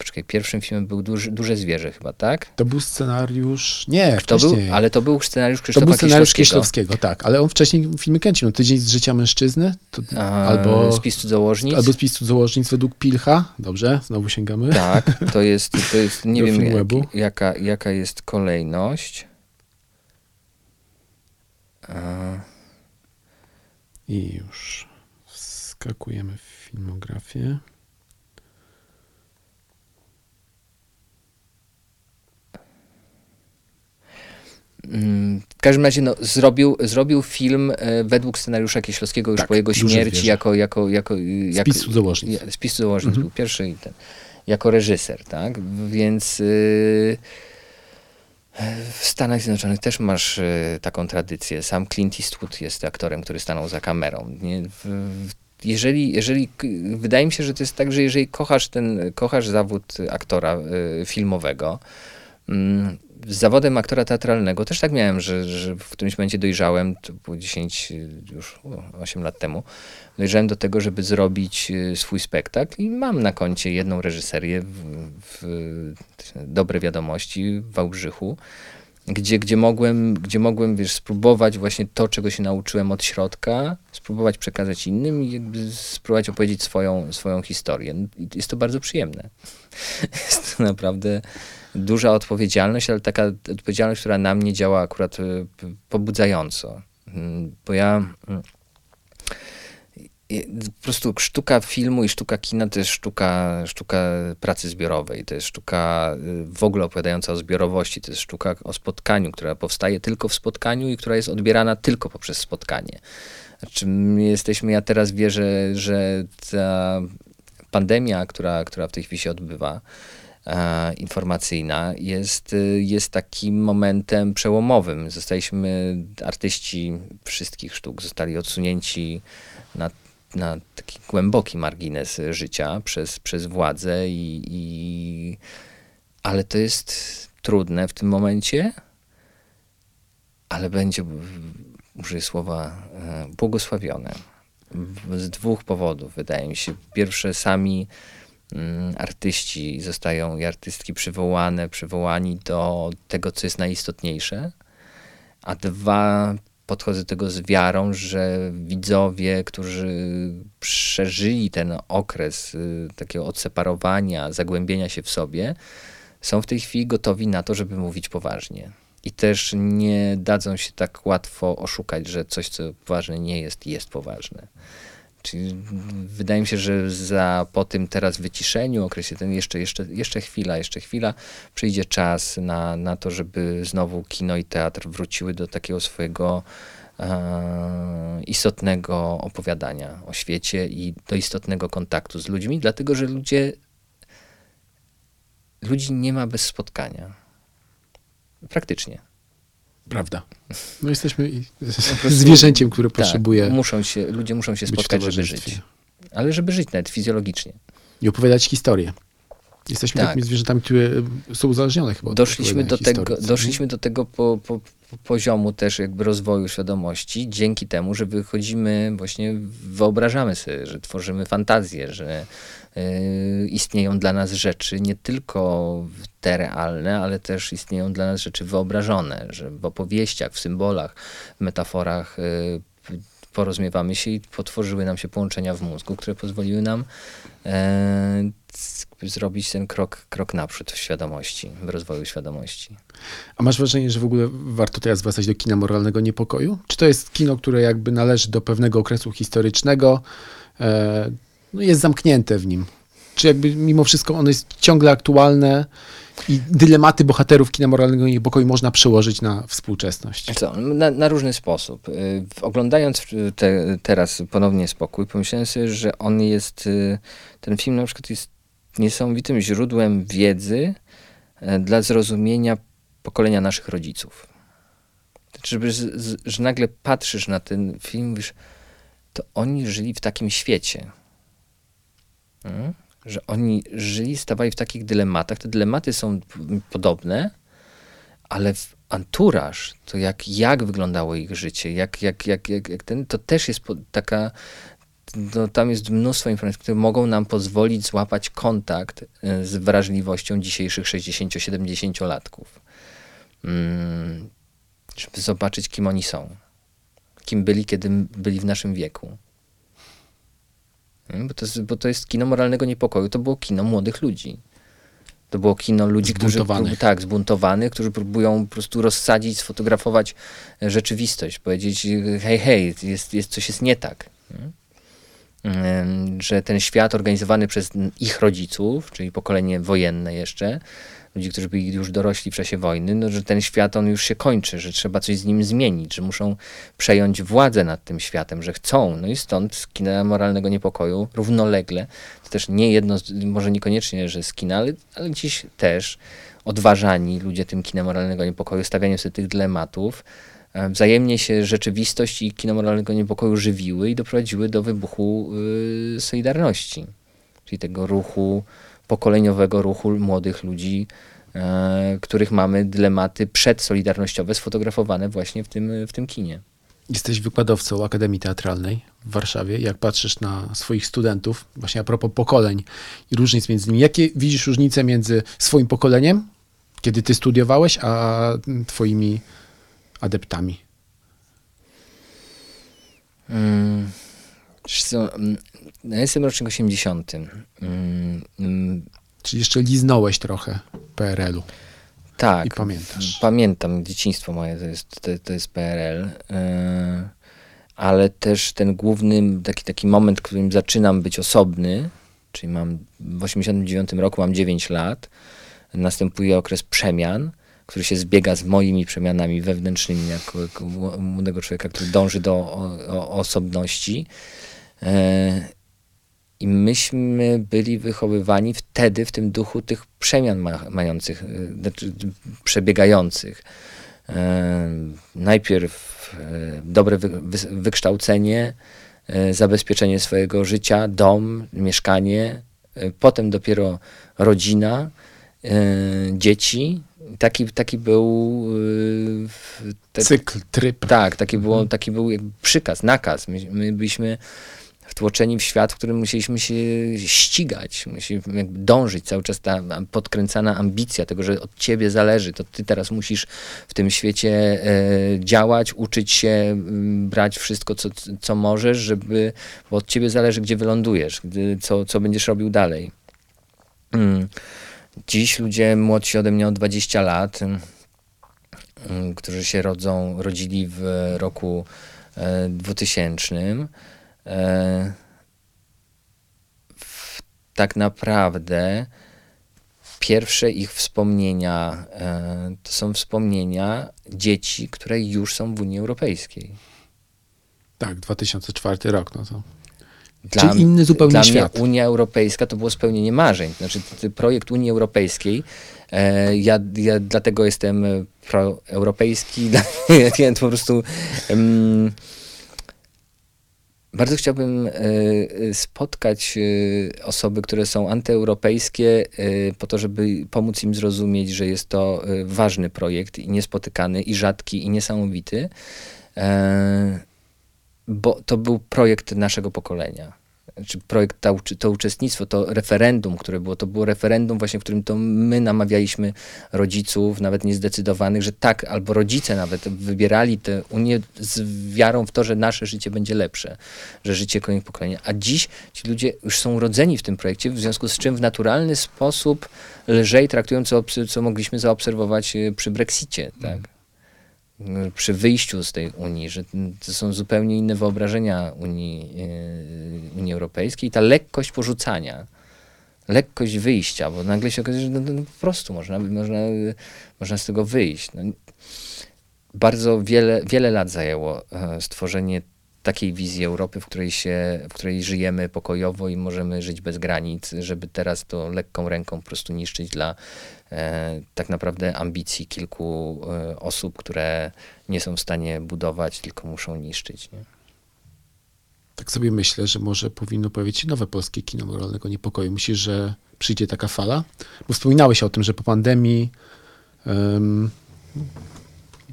Speaker 2: Poczekaj, pierwszym filmem był duży, Duże Zwierzę chyba, tak?
Speaker 1: To był scenariusz... Nie,
Speaker 2: To był,
Speaker 1: wcześniej.
Speaker 2: ale to był scenariusz
Speaker 1: To
Speaker 2: Krzysztofa
Speaker 1: był scenariusz
Speaker 2: Kieślowskiego.
Speaker 1: Kieślowskiego, tak. Ale on wcześniej filmy kręcił. No, Tydzień z życia mężczyzny. To,
Speaker 2: A,
Speaker 1: albo,
Speaker 2: Spis cudzołożnic.
Speaker 1: albo spis cudzołożnic według Pilcha. Dobrze, znowu sięgamy.
Speaker 2: Tak, to jest, to jest nie wiem jak, jaka, jaka jest kolejność. A,
Speaker 1: I już skakujemy w filmografię.
Speaker 2: W każdym razie no, zrobił, zrobił film e, według scenariusza Kieślowskiego już
Speaker 1: Tak,
Speaker 2: po jego śmierci jako, jako, jako, jako
Speaker 1: Spis cudzołożnic.
Speaker 2: Spis cudzołożnic
Speaker 1: Mhm.
Speaker 2: był pierwszy i ten, jako reżyser, tak? Więc y, w Stanach Zjednoczonych też masz y, taką tradycję. Sam Clint Eastwood jest aktorem, który stanął za kamerą. Nie? W, jeżeli, jeżeli, wydaje mi się, że to jest tak, że jeżeli kochasz ten, kochasz zawód aktora y, filmowego, mm, z zawodem aktora teatralnego też tak miałem, że, że w którymś momencie dojrzałem, to było 10, y, już o, 8 lat temu, dojrzałem do tego, żeby zrobić y, swój spektakl i mam na koncie jedną reżyserię w, w Dobre Wiadomości w Wałbrzychu, gdzie, gdzie, mogłem, gdzie mogłem, wiesz, spróbować właśnie to, czego się nauczyłem od środka, spróbować przekazać innym i jakby spróbować opowiedzieć swoją, swoją historię. Jest to bardzo przyjemne. Jest to naprawdę duża odpowiedzialność, ale taka odpowiedzialność, która na mnie działa akurat p- pobudzająco. Mm, Bo ja mm, po prostu sztuka filmu i sztuka kina to jest sztuka, sztuka pracy zbiorowej, to jest sztuka y, w ogóle opowiadająca o zbiorowości, to jest sztuka o spotkaniu, która powstaje tylko w spotkaniu i która jest odbierana tylko poprzez spotkanie. Znaczy, my jesteśmy, ja teraz wierzę, że ta pandemia, która, która w tej chwili się odbywa, e, informacyjna, jest, y, jest takim momentem przełomowym. Zostaliśmy, artyści wszystkich sztuk zostali odsunięci na, na taki głęboki margines życia przez, przez władzę i, i ale to jest trudne w tym momencie, ale będzie, użyję słowa, e, błogosławione. Z dwóch powodów, wydaje mi się. Pierwsze, sami mm, artyści zostają i artystki przywołane, przywołani do tego, co jest najistotniejsze, a dwa, podchodzę do tego z wiarą, że widzowie, którzy przeżyli ten okres y, takiego odseparowania, zagłębienia się w sobie, są w tej chwili gotowi na to, żeby mówić poważnie. I też nie dadzą się tak łatwo oszukać, że coś, co poważne nie jest, jest poważne. Czyli wydaje mi się, że za po tym teraz wyciszeniu, okresie ten jeszcze, jeszcze, jeszcze chwila, jeszcze chwila, przyjdzie czas na, na to, żeby znowu kino i teatr wróciły do takiego swojego e, istotnego opowiadania o świecie i do istotnego kontaktu z ludźmi, dlatego że ludzie, ludzi nie ma bez spotkania. Praktycznie.
Speaker 1: Prawda. No jesteśmy i- zwierzęciem, które potrzebuje
Speaker 2: Tak, muszą się, ludzie muszą się spotkać, żeby żyć. Ale żeby żyć nawet fizjologicznie.
Speaker 1: i opowiadać historię. Jesteśmy
Speaker 2: Tak.
Speaker 1: takimi zwierzętami, które są uzależnione chyba od
Speaker 2: Doszliśmy do, tego,
Speaker 1: co
Speaker 2: doszliśmy do tego po, po, po poziomu też jakby rozwoju świadomości, dzięki temu, że wychodzimy, właśnie wyobrażamy sobie, że tworzymy fantazję, że y, istnieją dla nas rzeczy nie tylko te realne, ale też istnieją dla nas rzeczy wyobrażone, że w opowieściach, w symbolach, w metaforach y, porozumiewamy się i potworzyły nam się połączenia w mózgu, które pozwoliły nam e, zrobić ten krok, krok naprzód w świadomości, w rozwoju świadomości.
Speaker 1: A masz wrażenie, że w ogóle warto teraz wracać do kina moralnego niepokoju? Czy to jest kino, które jakby należy do pewnego okresu historycznego, e, no jest zamknięte w nim? Czy jakby mimo wszystko ono jest ciągle aktualne i dylematy bohaterów kina moralnego niepokoju można przełożyć na współczesność?
Speaker 2: Co, na, na różny sposób. Y, Oglądając y, te, teraz ponownie Spokój, pomyślałem sobie, że on jest, y, ten film na przykład jest niesamowitym źródłem wiedzy e, dla zrozumienia pokolenia naszych rodziców. Znaczy, że nagle patrzysz na ten film, mówisz, to oni żyli w takim świecie. Mm? Że oni żyli, stawali w takich dylematach. Te dylematy są podobne, ale w anturaż, to jak, jak wyglądało ich życie, jak, jak, jak, jak, jak ten, to też jest taka, no, tam jest mnóstwo informacji, które mogą nam pozwolić złapać kontakt e, z wrażliwością dzisiejszych 60-70-latków. Mm, żeby zobaczyć, kim oni są. Kim byli, kiedy byli w naszym wieku. Mm, bo to, jest, bo to jest kino moralnego niepokoju. To było kino młodych ludzi. To było kino ludzi, którzy tak, zbuntowanych, którzy próbują po prostu rozsadzić, sfotografować e, rzeczywistość, powiedzieć hej, hej, jest, jest, coś jest nie tak. Em, Że ten świat organizowany przez ich rodziców, czyli pokolenie wojenne jeszcze, ludzi, którzy byli już dorośli w czasie wojny, no, że ten świat on już się kończy, że trzeba coś z nim zmienić, że muszą przejąć władzę nad tym światem, że chcą. No i stąd kina moralnego niepokoju równolegle, to też nie jedno, może niekoniecznie, że z kina, ale, ale gdzieś też odważani ludzie tym kina moralnego niepokoju, stawianiem sobie tych dylematów, e, wzajemnie się rzeczywistość i kino moralnego niepokoju żywiły i doprowadziły do wybuchu y, Solidarności, czyli tego ruchu, pokoleniowego ruchu młodych ludzi, e, których mamy dylematy przedsolidarnościowe sfotografowane właśnie w tym, w tym kinie.
Speaker 1: Jesteś wykładowcą Akademii Teatralnej w Warszawie. Jak patrzysz na swoich studentów, właśnie a propos pokoleń i różnic między nimi, jakie widzisz różnice między swoim pokoleniem, kiedy ty studiowałeś, a twoimi adeptami?
Speaker 2: Mm, wiesz co, mm, ja jestem rocznik 80. Mm, mm,
Speaker 1: Czyli jeszcze liznąłeś trochę PRL-u
Speaker 2: tak.
Speaker 1: i pamiętasz.
Speaker 2: Pamiętam, dzieciństwo moje to jest, to, to jest PRL, e, ale też ten główny taki, taki moment, w którym zaczynam być osobny, czyli mam w 89 roku mam 9 lat, następuje okres przemian, który się zbiega z moimi przemianami wewnętrznymi jako, jako mł- młodego człowieka, który dąży do o, o, osobności. E, I myśmy byli wychowywani wtedy w tym duchu tych przemian ma, mających, y, znaczy przebiegających. E, najpierw e, dobre wy, wy, wykształcenie, e, zabezpieczenie swojego życia, dom, mieszkanie, e, potem dopiero rodzina, e, dzieci. Taki, taki był te,
Speaker 1: Cykl, tryb.
Speaker 2: tak, taki, było, taki był przykaz, nakaz. My, my byliśmy wtłoczeni w świat, w którym musieliśmy się ścigać, musieliśmy dążyć, cały czas ta podkręcana ambicja tego, że od ciebie zależy, to ty teraz musisz w tym świecie e, działać, uczyć się, m, brać wszystko, co, co możesz, żeby, bo od ciebie zależy, gdzie wylądujesz, gdy, co, co będziesz robił dalej. Mm. Dziś ludzie młodsi ode mnie o 20 lat, mm, mm, którzy się rodzą, rodzili w roku e, 2000, e, w, tak naprawdę pierwsze ich wspomnienia e, to są wspomnienia dzieci, które już są w Unii Europejskiej.
Speaker 1: Tak, 2004 rok, no to.
Speaker 2: Dla,
Speaker 1: Czyli inny zupełnie
Speaker 2: dla
Speaker 1: świat.
Speaker 2: mnie Unia Europejska to było spełnienie marzeń. Znaczy, projekt Unii Europejskiej, e, ja, ja dlatego jestem proeuropejski, dla- ja po prostu em, bardzo chciałbym e, e, spotkać e, osoby, które są antyeuropejskie, po to, żeby pomóc im zrozumieć, że jest to ważny projekt i niespotykany, i rzadki, i niesamowity. Bo to był projekt naszego pokolenia. Czy projekt, ta, to uczestnictwo, to referendum, które było, to było referendum właśnie, w którym to my namawialiśmy rodziców, nawet niezdecydowanych, że tak, albo rodzice nawet wybierali tę Unię z wiarą w to, że nasze życie będzie lepsze, że życie kolejnych pokoleń. A dziś ci ludzie już są urodzeni w tym projekcie, w związku z czym w naturalny sposób lżej traktują, co, co mogliśmy zaobserwować e, przy Brexicie, tak? y, przy wyjściu z tej Unii, że to są zupełnie inne wyobrażenia Unii, yy, Unii Europejskiej ta lekkość porzucania, lekkość wyjścia, bo nagle się okazuje, że no, no, po prostu można, można, y, można z tego wyjść. No, bardzo wiele, wiele lat zajęło stworzenie takiej wizji Europy, w której, się, w której żyjemy pokojowo i możemy żyć bez granic, żeby teraz to lekką ręką po prostu niszczyć dla tak naprawdę ambicji kilku e, osób, które nie są w stanie budować, tylko muszą niszczyć. Nie?
Speaker 1: Tak sobie myślę, że może powinno pojawić się nowe polskie kino moralnego niepokoju. Myślisz, że przyjdzie taka fala? Bo wspominałeś o tym, że po pandemii em,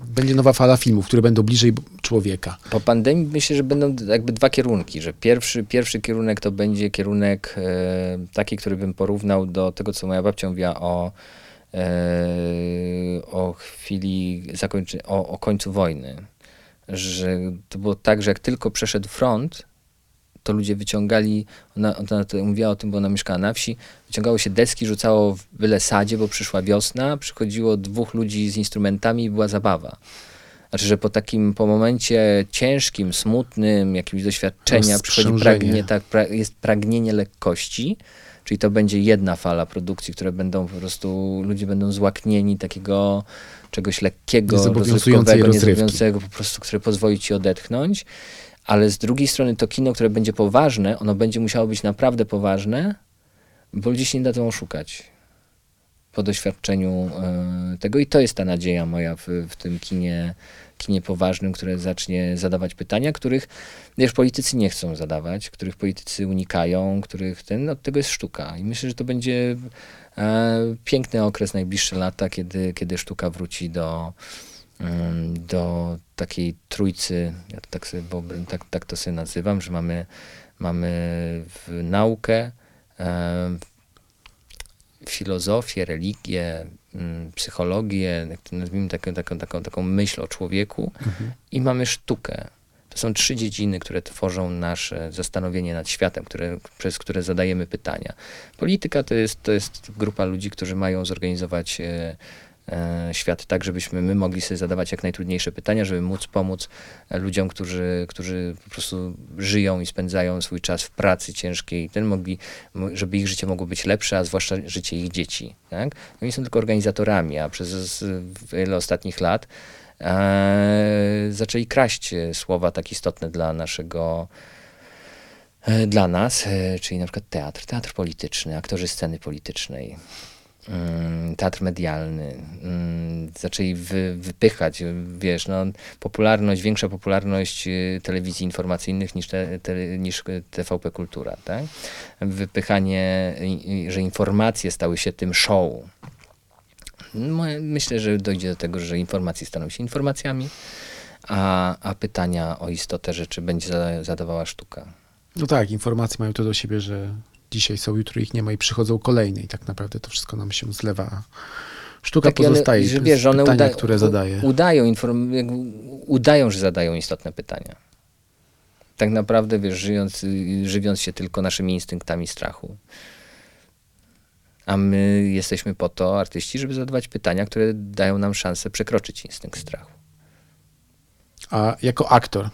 Speaker 1: będzie nowa fala filmów, które będą bliżej człowieka.
Speaker 2: Po pandemii myślę, że będą jakby dwa kierunki, że pierwszy, pierwszy kierunek to będzie kierunek e, taki, który bym porównał do tego, co moja babcia mówiła o, e, o chwili zakończenia, o, o końcu wojny. Że to było tak, że jak tylko przeszedł front, to ludzie wyciągali, ona, ona to mówiła o tym, bo ona mieszkała na wsi, wyciągało się deski, rzucało w byle sadzie, bo przyszła wiosna, przychodziło dwóch ludzi z instrumentami i była zabawa. Znaczy, że po takim, po momencie ciężkim, smutnym, jakimś doświadczenia przychodzi
Speaker 1: Rozprzężenie.
Speaker 2: pragnie, tak, pra, jest pragnienie lekkości, czyli to będzie jedna fala produkcji, które będą po prostu, ludzie będą złaknieni takiego czegoś lekkiego, rozrywkowego, niezobowiązującego, po prostu, które pozwoli ci odetchnąć, ale z drugiej strony to kino, które będzie poważne, ono będzie musiało być naprawdę poważne, bo ludzie się nie dadzą oszukać po doświadczeniu e, tego. I to jest ta nadzieja moja w, w tym kinie, kinie poważnym, które zacznie zadawać pytania, których wiesz, politycy nie chcą zadawać, których politycy unikają, których ten, od tego jest sztuka. I myślę, że to będzie e, piękny okres, najbliższe lata, kiedy, kiedy sztuka wróci do, mm, do takiej trójcy, ja to tak, sobie, wyob- tak, tak to sobie nazywam, że mamy, mamy naukę, e, filozofię, religię, psychologię, jak to nazwijmy taką, taką, taką, taką myśl o człowieku i mamy sztukę. To są trzy dziedziny, które tworzą nasze zastanowienie nad światem, które, przez które zadajemy pytania. Polityka to jest, to jest grupa ludzi, którzy mają zorganizować e, świat tak, żebyśmy my mogli sobie zadawać jak najtrudniejsze pytania, żeby móc pomóc e, ludziom, którzy, którzy po prostu żyją i spędzają swój czas w pracy ciężkiej, ten mogli, mo- żeby ich życie mogło być lepsze, a zwłaszcza życie ich dzieci. Tak? Oni są tylko organizatorami, a przez wiele ostatnich lat e, zaczęli kraść e, słowa tak istotne dla naszego e, dla nas, e, czyli na przykład teatr, teatr polityczny, aktorzy sceny politycznej, teatr medialny. mm, Zaczęli wy, wypychać, wiesz, no, popularność, większa popularność y, telewizji informacyjnych niż, te, te, niż TVP Kultura, tak? Wypychanie, że informacje stały się tym show. No, Myślę, że dojdzie do tego, że informacje staną się informacjami, a, a pytania o istotę rzeczy będzie zada- zadawała sztuka.
Speaker 1: No tak, informacje mają to do siebie, że dzisiaj są, jutro ich nie ma i przychodzą kolejne i tak naprawdę to wszystko nam się zlewa. Sztuka
Speaker 2: ale-
Speaker 1: pozostaje,
Speaker 2: że
Speaker 1: to
Speaker 2: wiesz, że one
Speaker 1: pytania,
Speaker 2: uda-
Speaker 1: które zadaje.
Speaker 2: Udają, inform, udają, że zadają istotne pytania. Tak naprawdę, wiesz, żyjąc, żywiąc się tylko naszymi instynktami strachu. A my jesteśmy po to, artyści, żeby zadawać pytania, które dają nam szansę przekroczyć instynkt strachu.
Speaker 1: A jako aktor,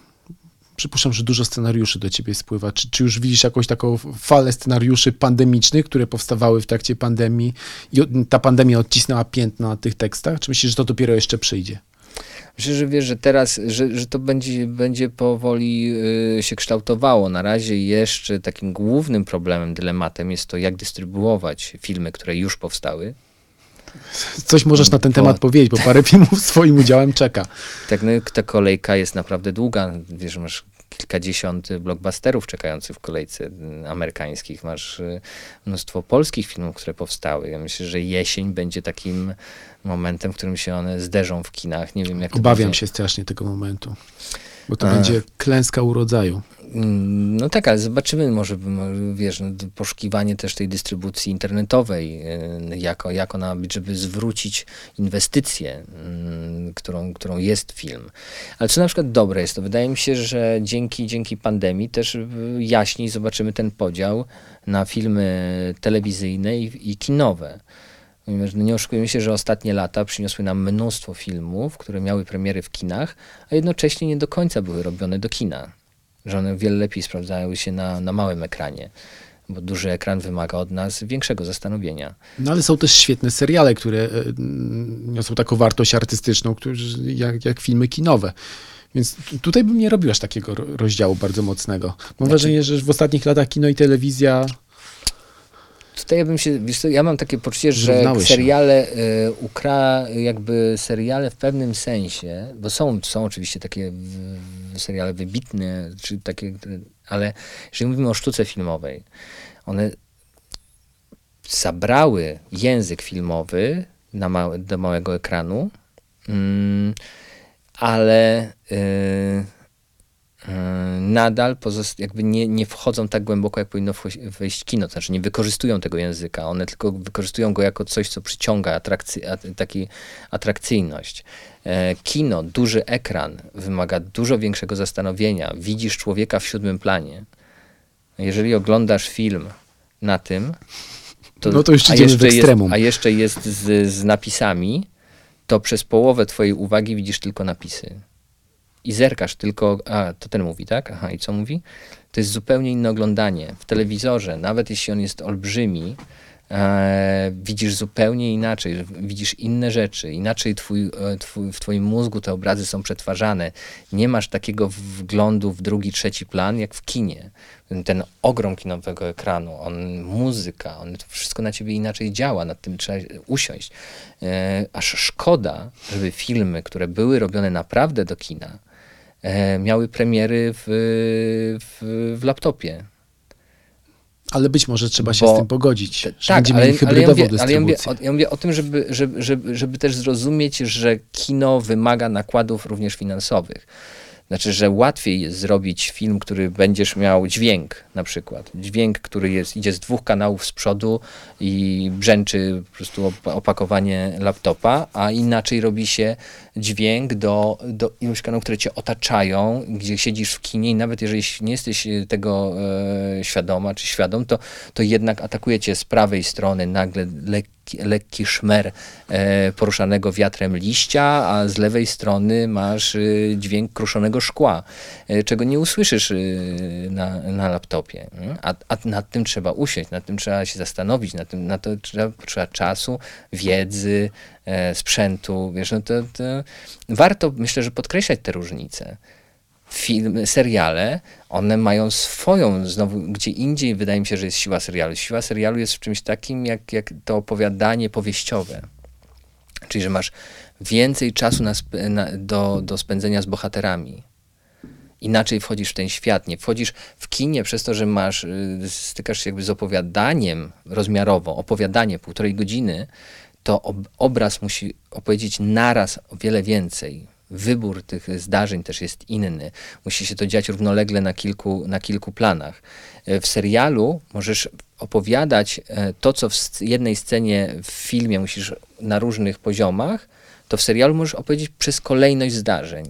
Speaker 1: przypuszczam, że dużo scenariuszy do ciebie spływa. Czy, czy już widzisz jakąś taką falę scenariuszy pandemicznych, które powstawały w trakcie pandemii i ta pandemia odcisnęła piętno na tych tekstach? Czy myślisz, że to dopiero jeszcze przyjdzie?
Speaker 2: Myślę, że wiesz, że teraz, że, że to będzie, będzie powoli y, się kształtowało. Na razie jeszcze takim głównym problemem, dylematem jest to, jak dystrybuować filmy, które już powstały.
Speaker 1: Coś możesz na ten temat powiedzieć, bo parę filmów swoim udziałem czeka.
Speaker 2: Tak, no, ta kolejka jest naprawdę długa. Wiesz, masz kilkadziesiąt blockbusterów czekających w kolejce amerykańskich. Masz y, mnóstwo polskich filmów, które powstały. Ja myślę, że jesień będzie takim momentem, w którym się one zderzą w kinach. Nie wiem, jak
Speaker 1: Obawiam
Speaker 2: będzie.
Speaker 1: się strasznie tego momentu, bo to
Speaker 2: A.
Speaker 1: będzie klęska urodzaju.
Speaker 2: Mm, No tak, ale zobaczymy, może, wiesz, no, poszukiwanie też tej dystrybucji internetowej, y, jak, jak ona być, żeby zwrócić inwestycję, mm, którą, którą jest film. Ale co na przykład dobre jest, to wydaje mi się, że dzięki, dzięki pandemii też y, jaśniej zobaczymy ten podział na filmy telewizyjne i, i kinowe. No nie oszukujmy się, że ostatnie lata przyniosły nam mnóstwo filmów, które miały premiery w kinach, a jednocześnie nie do końca były robione do kina. Że one wiele lepiej sprawdzały się na, na małym ekranie, bo duży ekran wymaga od nas większego zastanowienia.
Speaker 1: No ale są też świetne seriale, które e, niosą taką wartość artystyczną, którzy, jak, jak filmy kinowe. Więc tutaj bym nie robił aż takiego ro- rozdziału bardzo mocnego. Mam
Speaker 2: Znaczy-
Speaker 1: wrażenie, że w ostatnich latach kino i telewizja
Speaker 2: Tutaj ja bym się, ja mam takie poczucie, że
Speaker 1: Zrównały
Speaker 2: seriale y, ukra, jakby seriale w pewnym sensie, bo są, są oczywiście takie w, seriale wybitne, czy takie, ale jeżeli mówimy o sztuce filmowej, one zabrały język filmowy na małe, do małego ekranu, mm, ale yy, nadal pozost- jakby nie, nie wchodzą tak głęboko, jak powinno wejść kino. To znaczy nie wykorzystują tego języka, one tylko wykorzystują go jako coś, co przyciąga atrakcy- at- taki atrakcyjność. E, kino, duży ekran wymaga dużo większego zastanowienia. Widzisz człowieka w siódmym planie. Jeżeli oglądasz film na tym, to,
Speaker 1: No to już
Speaker 2: a jeszcze jest, a jeszcze jest z, z napisami, to przez połowę twojej uwagi widzisz tylko napisy. I zerkasz tylko, a to ten mówi, tak? Aha, i co mówi? To jest zupełnie inne oglądanie. W telewizorze, nawet jeśli on jest olbrzymi, e, widzisz zupełnie inaczej, widzisz inne rzeczy, inaczej twój, e, twój, w twoim mózgu te obrazy są przetwarzane. Nie masz takiego wglądu w drugi, trzeci plan, jak w kinie. Ten ogrom kinowego ekranu, on, muzyka, on wszystko na ciebie inaczej działa, nad tym trzeba usiąść. E, aż szkoda, żeby filmy, które były robione naprawdę do kina, miały premiery w, w, w laptopie.
Speaker 1: Ale być może trzeba się
Speaker 2: Bo-
Speaker 1: z tym pogodzić. Że
Speaker 2: tak,
Speaker 1: będziemy
Speaker 2: ale, ale, ja mówię, ale ja, mówię, o, ja mówię o tym, żeby, żeby, żeby, żeby też zrozumieć, że kino wymaga nakładów również finansowych. Znaczy, że łatwiej jest zrobić film, który będziesz miał dźwięk na przykład. Dźwięk, który jest, idzie z dwóch kanałów z przodu i brzęczy po prostu op- opakowanie laptopa, a inaczej robi się dźwięk do, do iluś kanałów, które cię otaczają, gdzie siedzisz w kinie i nawet jeżeli nie jesteś e, tego e, świadoma czy świadom, to, to jednak atakuje cię z prawej strony nagle lekki, lekki szmer e, poruszanego wiatrem liścia, a z lewej strony masz e, dźwięk kruszonego szkła, e, czego nie usłyszysz na, na laptopie. A, a nad tym trzeba usiąść, nad tym trzeba się zastanowić, nad tym, na to trzeba, trzeba czasu, wiedzy, sprzętu. Wiesz, no to, to warto, myślę, że podkreślać te różnice filmy, seriale, one mają swoją, znowu gdzie indziej wydaje mi się, że jest siła serialu. Siła serialu jest w czymś takim, jak, jak to opowiadanie powieściowe. Czyli, że masz więcej czasu na na, do, do spędzenia z bohaterami. Inaczej wchodzisz w ten świat. Nie wchodzisz w kinie przez to, że masz, y, stykasz się jakby z opowiadaniem rozmiarowo, opowiadanie półtorej godziny, to ob obraz musi opowiedzieć naraz o wiele więcej. Wybór tych zdarzeń też jest inny. Musi się to dziać równolegle na kilku, na kilku planach. E, W serialu możesz opowiadać e, to, co w jednej scenie w filmie musisz na różnych poziomach, to w serialu możesz opowiedzieć przez kolejność zdarzeń.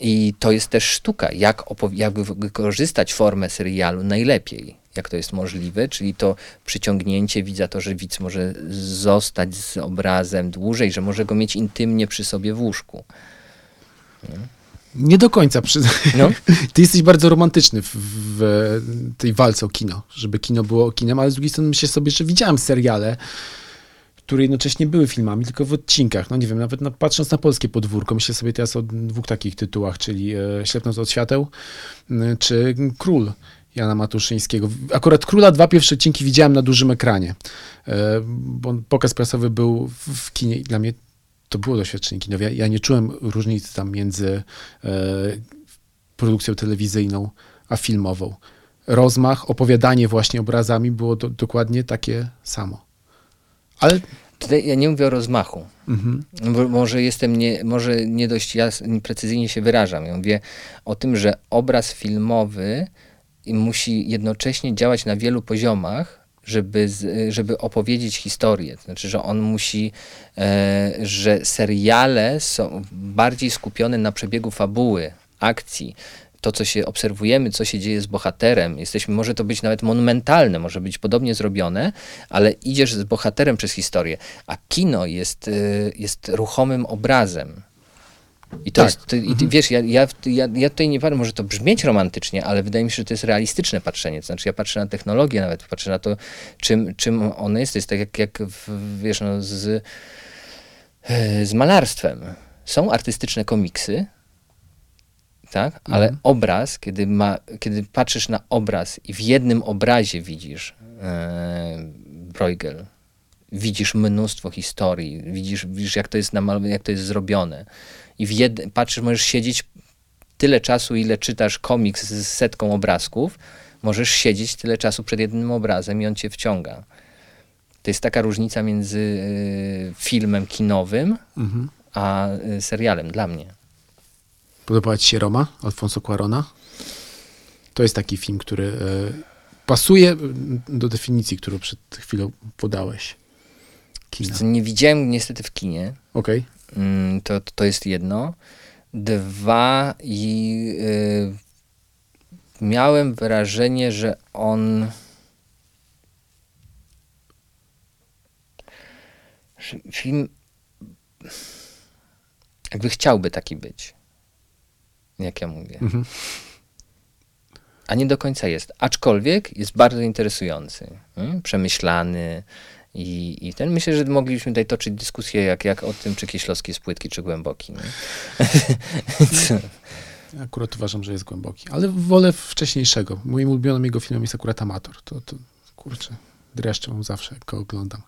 Speaker 2: I to jest też sztuka, jak, jak wy- wykorzystać formę serialu najlepiej, jak to jest możliwe, czyli to przyciągnięcie widza, to, że widz może zostać z obrazem dłużej, że może go mieć intymnie przy sobie w łóżku.
Speaker 1: Nie do końca. Przy...
Speaker 2: No.
Speaker 1: Ty jesteś bardzo romantyczny w, w tej walce o kino, żeby kino było kinem, ale z drugiej strony myślę sobie, że widziałem seriale, które jednocześnie były filmami, tylko w odcinkach. No nie wiem, nawet na, patrząc na polskie podwórko, myślę sobie teraz o dwóch takich tytułach, czyli e, Ślepnąc od świateł, czy Król Jana Matuszyńskiego. Akurat Króla dwa pierwsze odcinki widziałem na dużym ekranie, e, bo pokaz prasowy był w, kinie i dla mnie to było doświadczenie kinowe. Ja, ja nie czułem różnicy tam między e, produkcją telewizyjną a filmową. Rozmach, opowiadanie właśnie obrazami było do, dokładnie takie samo. Ale
Speaker 2: Tutaj ja nie mówię o rozmachu.
Speaker 1: mhm,
Speaker 2: Bo, może jestem nie, może nie dość jasno, precyzyjnie się wyrażam. Ja mówię o tym, że obraz filmowy musi jednocześnie działać na wielu poziomach, żeby, żeby opowiedzieć historię. To znaczy, że on musi, e, że seriale są bardziej skupione na przebiegu fabuły, akcji. To, co się obserwujemy, co się dzieje z bohaterem, jesteśmy, może to być nawet monumentalne, może być podobnie zrobione, ale idziesz z bohaterem przez historię, a kino jest, y, jest ruchomym obrazem. I to
Speaker 1: Tak.
Speaker 2: jest, to, i ty, wiesz, ja, ja, ja, ja tutaj nie patrzę, może to brzmieć romantycznie, ale wydaje mi się, że to jest realistyczne patrzenie. To znaczy, ja patrzę na technologię, nawet patrzę na to, czym, czym one jest. To jest tak jak, jak w, wiesz, no, z, z malarstwem. Są artystyczne komiksy, tak? Ale obraz, kiedy, ma, kiedy patrzysz na obraz i w jednym obrazie widzisz e, Bruegel, widzisz mnóstwo historii, widzisz, widzisz jak, to jest namal- jak to jest zrobione. I w jed, patrzysz, możesz siedzieć tyle czasu, ile czytasz komiks z setką obrazków, możesz siedzieć tyle czasu przed jednym obrazem i on cię wciąga. To jest taka różnica między e, filmem kinowym
Speaker 1: mhm.
Speaker 2: a y, serialem dla mnie.
Speaker 1: Podobała ci się Roma Alfonso Cuarona? To jest taki film, który e, pasuje do definicji, którą przed chwilą podałeś. Kina.
Speaker 2: Co nie widziałem niestety w kinie.
Speaker 1: Okej.
Speaker 2: Mm, To, to jest jedno. Dwa i y, miałem wrażenie, że on że film jakby chciałby taki być. Jak ja mówię.
Speaker 1: Mhm.
Speaker 2: A nie do końca jest. Aczkolwiek jest bardzo interesujący, mm, przemyślany i, i ten. Myślę, że moglibyśmy tutaj toczyć dyskusję jak, jak o tym, czy Kieślowski jest płytki, czy głęboki.
Speaker 1: Akurat uważam, że jest głęboki, ale wolę wcześniejszego. Moim ulubionym jego filmem jest akurat Amator. To, to kurczę, dreszcze mam zawsze, jak go oglądam.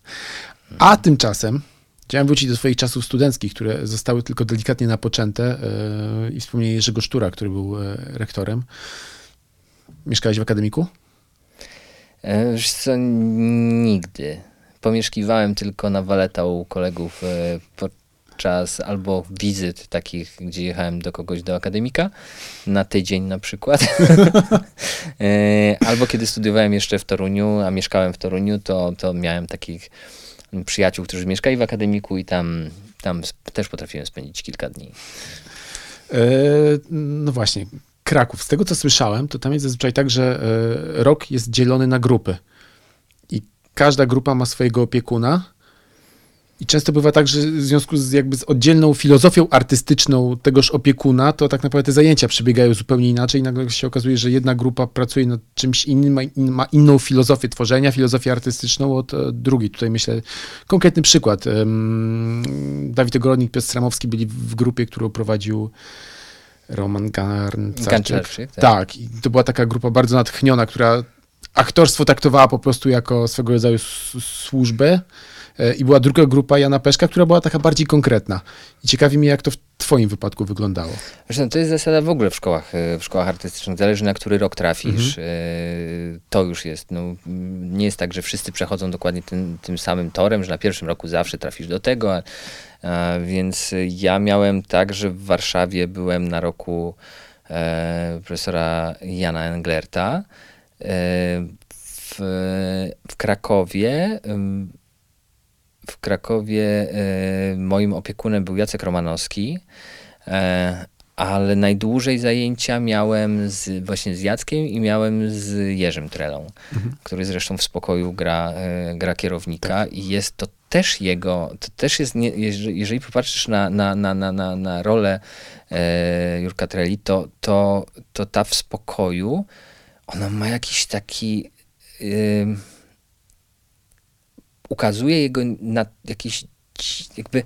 Speaker 1: A tymczasem chciałem wrócić do swoich czasów studenckich, które zostały tylko delikatnie napoczęte yy, i wspomnienie Jerzego Sztura, który był e, rektorem. Mieszkałeś w akademiku?
Speaker 2: E, Wiesz co, nigdy. Pomieszkiwałem tylko na waleta u kolegów e, podczas albo wizyt takich, gdzie jechałem do kogoś do akademika, na tydzień na przykład. E, albo kiedy studiowałem jeszcze w Toruniu, a mieszkałem w Toruniu, to, to miałem takich przyjaciół, którzy mieszkali w akademiku i tam, tam też potrafiłem spędzić kilka dni.
Speaker 1: E, no właśnie, Kraków. Z tego, co słyszałem, to tam jest zazwyczaj tak, że rok jest dzielony na grupy. Każda grupa ma swojego opiekuna. I często bywa tak, że w związku z jakby z oddzielną filozofią artystyczną tegoż opiekuna, to tak naprawdę te zajęcia przebiegają zupełnie inaczej i nagle się okazuje, że jedna grupa pracuje nad czymś innym, ma, in, ma inną filozofię tworzenia, filozofię artystyczną od e, drugiej. Tutaj myślę, konkretny przykład. Dawid Ogrodnik, Piotr Stramowski byli w grupie, którą prowadził Roman Garncarczyk.
Speaker 2: Tak?
Speaker 1: Tak, i to była taka grupa bardzo natchniona, która aktorstwo traktowała po prostu jako swego rodzaju służbę. E, I była druga grupa Jana Peszka, która była taka bardziej konkretna. I ciekawi mnie, jak to w twoim wypadku wyglądało.
Speaker 2: Zresztą to jest zasada w ogóle w szkołach, e, w szkołach artystycznych. Zależy na który rok trafisz. e, To już jest. No, nie jest tak, że wszyscy przechodzą dokładnie tym, tym samym torem, że na pierwszym roku zawsze trafisz do tego. A, a, więc ja miałem tak, że w Warszawie byłem na roku e, profesora Jana Englerta. W, w Krakowie w Krakowie e, moim opiekunem był Jacek Romanowski, e, ale najdłużej zajęcia miałem z, właśnie z Jackiem i miałem z Jerzym Trelą, który zresztą w spokoju gra, e, gra kierownika i jest to też jego, to też jest, nie, jeżeli, jeżeli popatrzysz na, na, na, na, na, na rolę e, Jurka Treli, to, to, to ta w spokoju, ona ma jakiś taki... ym, ukazuje jego na jakiś jakby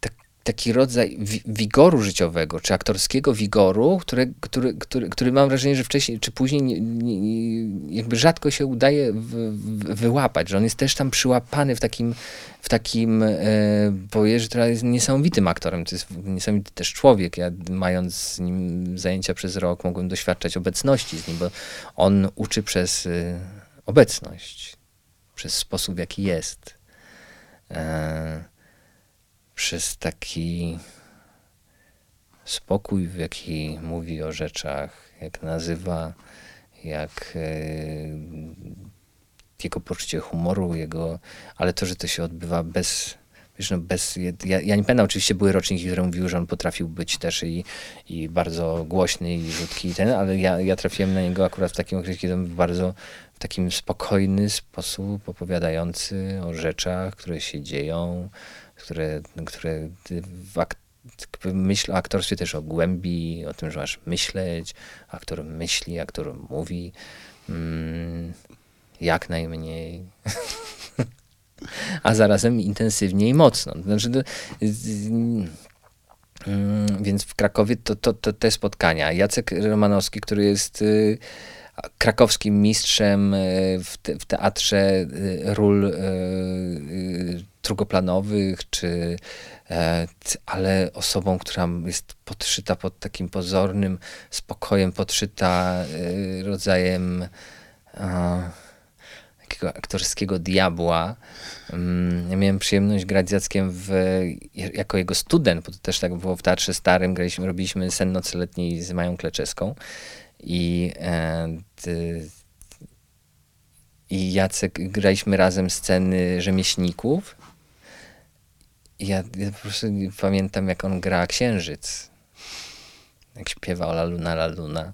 Speaker 2: tak, taki rodzaj wi- wigoru życiowego, czy aktorskiego wigoru, które, który, który, który mam wrażenie, że wcześniej czy później nie, nie, jakby rzadko się udaje w, w, wyłapać, że on jest też tam przyłapany w takim, w takim e, bo Jerzy Trela jest niesamowitym aktorem, to jest niesamowity też człowiek. Ja mając z nim zajęcia przez rok mogłem doświadczać obecności z nim, bo on uczy przez y, obecność, przez sposób, jaki jest, e, przez taki spokój, w jaki mówi o rzeczach, jak nazywa, jak e, jego poczucie humoru, jego, ale to, że to się odbywa bez, wiesz, no bez, ja, ja nie pamiętam, oczywiście były roczniki, które mówiły, że on potrafił być też i, i bardzo głośny i rzutki i ten, ale ja, ja trafiłem na niego akurat w takim okresie, kiedy on był bardzo w takim spokojny sposób opowiadający o rzeczach, które się dzieją, które, które w ak- myśl o aktorstwie też o głębi, o tym, że masz myśleć, aktor myśli, aktor mówi, mm, jak najmniej. A zarazem intensywnie i mocno. Znaczy, to, mm, więc w Krakowie to, to, to te spotkania. Jacek Romanowski, który jest y, krakowskim mistrzem y, w, te, w teatrze y, ról drugoplanowych, czy, e, ale osobą, która jest podszyta pod takim pozornym spokojem, podszyta y, rodzajem takiego aktorskiego diabła. Mm, Ja miałem przyjemność grać z Jackiem w, jako jego student, bo to też tak było w Teatrze Starym, graliśmy, robiliśmy sen nocy letniej z Mają Kleczeską i, e, i Jacek, graliśmy razem sceny rzemieślników ja, ja po prostu pamiętam, jak on gra Księżyc. Jak śpiewa La Luna, La Luna.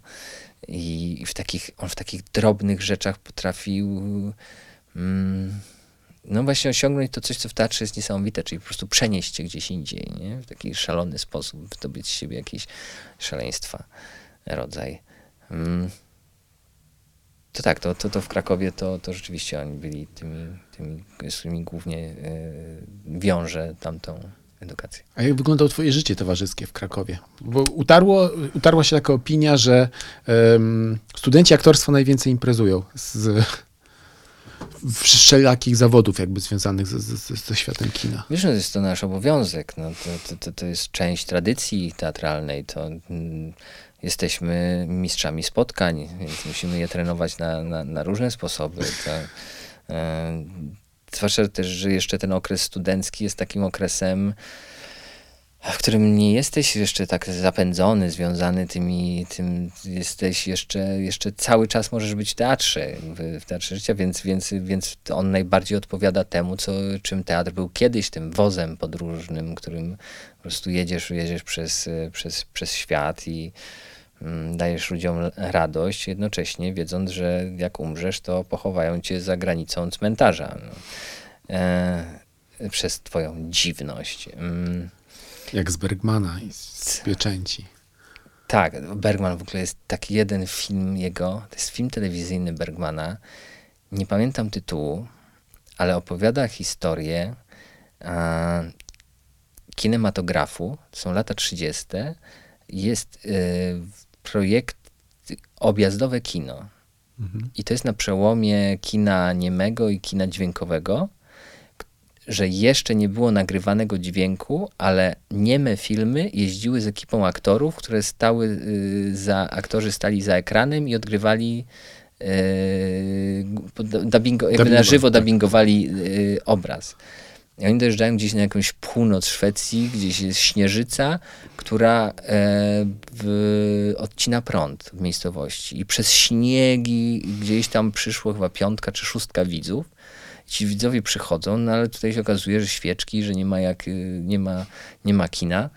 Speaker 2: I w takich, on w takich drobnych rzeczach potrafił mm, no właśnie osiągnąć to coś, co w teatrze jest niesamowite, czyli po prostu przenieść się gdzieś indziej, nie? w taki szalony sposób, wydobyć z siebie jakieś szaleństwa, rodzaj. Mm. To tak, to, to, to w Krakowie to, to rzeczywiście oni byli tymi, tymi z którymi głównie y, wiąże tamtą edukację.
Speaker 1: A jak wyglądało twoje życie towarzyskie w Krakowie? Bo utarło, utarła się taka opinia, że studenci aktorstwa najwięcej imprezują z wszelakich zawodów jakby związanych ze, ze, ze światem kina.
Speaker 2: Wiesz, no, to jest to nasz obowiązek. No, to, to, to, to jest część tradycji teatralnej. To mm, jesteśmy mistrzami spotkań, więc musimy je trenować na, na, na różne sposoby. To, e, zwłaszcza też, że jeszcze ten okres studencki jest takim okresem, w którym nie jesteś jeszcze tak zapędzony, związany tymi, tym jesteś jeszcze, jeszcze cały czas możesz być w teatrze, w, w teatrze życia, więc, więc, więc on najbardziej odpowiada temu, co, czym teatr był kiedyś, tym wozem podróżnym, którym po prostu jedziesz, jedziesz przez, przez, przez świat i dajesz ludziom radość, jednocześnie wiedząc, że jak umrzesz, to pochowają cię za granicą cmentarza. No. E, przez twoją dziwność. Mm.
Speaker 1: Jak z Bergmana i z Pieczęci.
Speaker 2: Tak, Bergman w ogóle jest taki jeden film jego, to jest film telewizyjny Bergmana, nie pamiętam tytułu, ale opowiada historię kinematografu, to są lata 30. Jest y, projekt objazdowe kino. I to jest na przełomie kina niemego i kina dźwiękowego, że jeszcze nie było nagrywanego dźwięku, ale nieme filmy jeździły z ekipą aktorów, które stały y, za, aktorzy stali za ekranem i odgrywali y, pod- dubbingo, jakby na żywo
Speaker 1: tak.
Speaker 2: dubbingowali y, obraz. I oni dojeżdżają gdzieś na jakąś północ Szwecji, gdzieś jest śnieżyca, która e, w, odcina prąd w miejscowości. I przez śniegi gdzieś tam przyszło chyba piątka czy szóstka widzów. Ci widzowie przychodzą, no ale tutaj się okazuje, że świeczki, że nie ma, jak, y, nie ma, nie ma kina,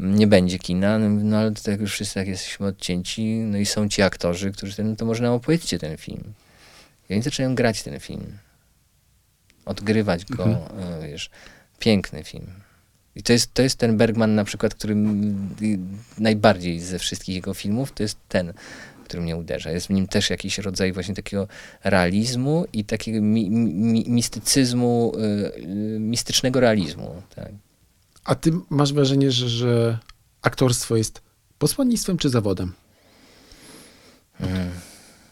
Speaker 2: nie będzie kina, no, no ale to tak już wszyscy tak jesteśmy odcięci, no i są ci aktorzy, którzy ten, no to może nam ten film. I oni zaczynają grać ten film odgrywać go, e, wiesz, piękny film. I to jest, to jest ten Bergman na przykład, który najbardziej ze wszystkich jego filmów, to jest ten, który mnie uderza. Jest w nim też jakiś rodzaj właśnie takiego realizmu i takiego mi, mi, mistycyzmu, y, mistycznego realizmu. Tak.
Speaker 1: A ty masz wrażenie, że, że aktorstwo jest posłannictwem czy zawodem?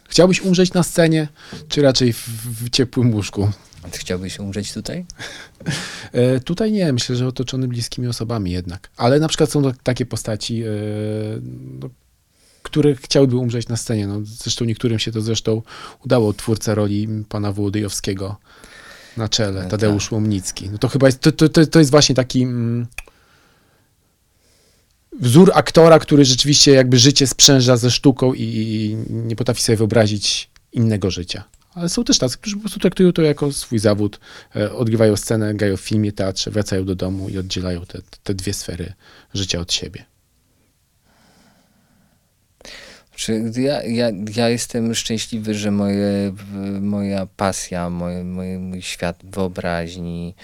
Speaker 1: Chciałbyś umrzeć na scenie, czy raczej w, w ciepłym łóżku?
Speaker 2: Chciałbyś umrzeć tutaj?
Speaker 1: E, tutaj nie, myślę, że otoczony bliskimi osobami jednak. Ale na przykład są to takie postaci, e, no, które chciałyby umrzeć na scenie. No, zresztą niektórym się to zresztą udało. Twórca roli pana Wołodyjowskiego na czele,
Speaker 2: No
Speaker 1: Tadeusz Łomnicki. No to chyba jest, to, to, to, to jest właśnie taki mm, wzór aktora, który rzeczywiście jakby życie sprzęża ze sztuką i, i nie potrafi sobie wyobrazić innego życia. Ale są też tacy, którzy po prostu traktują to jako swój zawód, e, odgrywają scenę, grają w filmie, teatrze, wracają do domu i oddzielają te, te dwie sfery życia od siebie.
Speaker 2: Czy ja, ja, ja jestem szczęśliwy, że moje, moja pasja, mój świat wyobraźni,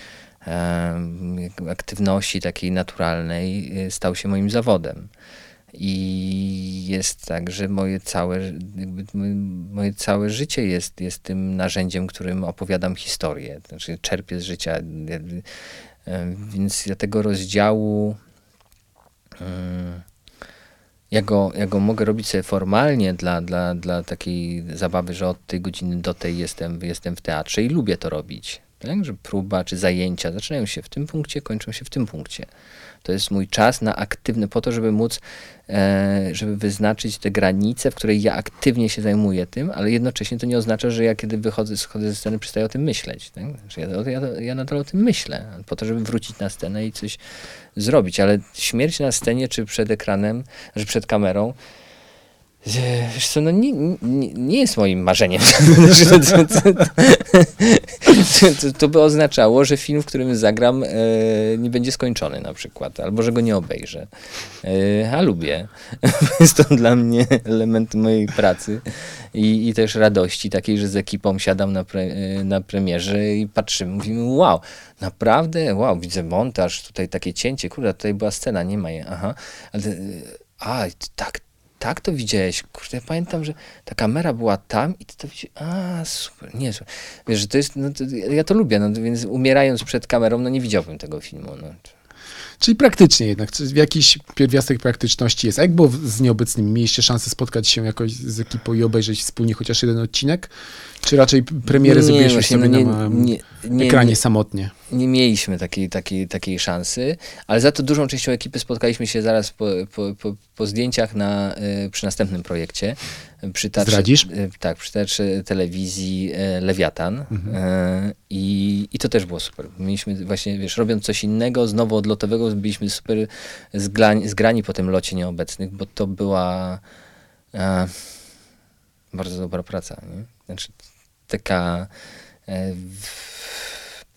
Speaker 2: aktywności takiej naturalnej y, stał się moim zawodem. I jest tak, że moje całe, moje całe życie jest, jest tym narzędziem, którym opowiadam historię. Znaczy czerpię z życia. Więc ja tego rozdziału. ja go, ja go mogę robić sobie formalnie dla, dla, dla takiej zabawy, że od tej godziny do tej jestem, jestem w teatrze i lubię to robić. Tak? Że próba czy zajęcia zaczynają się w tym punkcie, kończą się w tym punkcie. To jest mój czas na aktywny, po to, żeby móc, e, żeby wyznaczyć te granice, w której ja aktywnie się zajmuję tym, ale jednocześnie to nie oznacza, że ja kiedy wychodzę, schodzę ze sceny, przestaję o tym myśleć. Tak? Że ja, ja, ja nadal o tym myślę, po to, żeby wrócić na scenę i coś zrobić, ale śmierć na scenie czy przed ekranem, że przed kamerą, Wiesz co, no nie, nie, nie jest moim marzeniem. to, to, by oznaczało, że film, w którym zagram, e, nie będzie skończony na przykład, albo że go nie obejrzę. E, a lubię. jest to dla mnie element mojej pracy i, i też radości takiej, że z ekipą siadam na, pre, e, na premierze i patrzymy, mówimy, wow, naprawdę, wow, widzę montaż, tutaj takie cięcie, kurde, tutaj była scena, nie ma je, aha, ale a, tak, tak to widziałeś. Kurde, ja pamiętam, że ta kamera była tam i ty to widziałeś. A, super, nie super. Wiesz, że to jest, no to, ja to lubię, no więc umierając przed kamerą, no nie widziałbym tego filmu. No.
Speaker 1: Czyli praktycznie jednak, jakiś pierwiastek praktyczności jest. A jak było z nieobecnymi? Mieliście szansę spotkać się jakoś z ekipą i obejrzeć wspólnie chociaż jeden odcinek? Czy raczej premierę nie, zrobiliście sobie no nie, na nie, nie, ekranie samotnie?
Speaker 2: Nie mieliśmy takiej, takiej, takiej szansy, ale za to dużą częścią ekipy spotkaliśmy się zaraz po, po, po, po zdjęciach na, e, przy następnym projekcie.
Speaker 1: Przy teatrze, Zdradzisz?
Speaker 2: E, tak, przy teatrze telewizji e, Lewiatan. Mhm. I, I to też było super. Mieliśmy właśnie, wiesz, robiąc coś innego, znowu odlotowego, byliśmy super zgrani, zgrani po tym locie nieobecnych, bo to była e, bardzo dobra praca. Nie? Znaczy, taka e,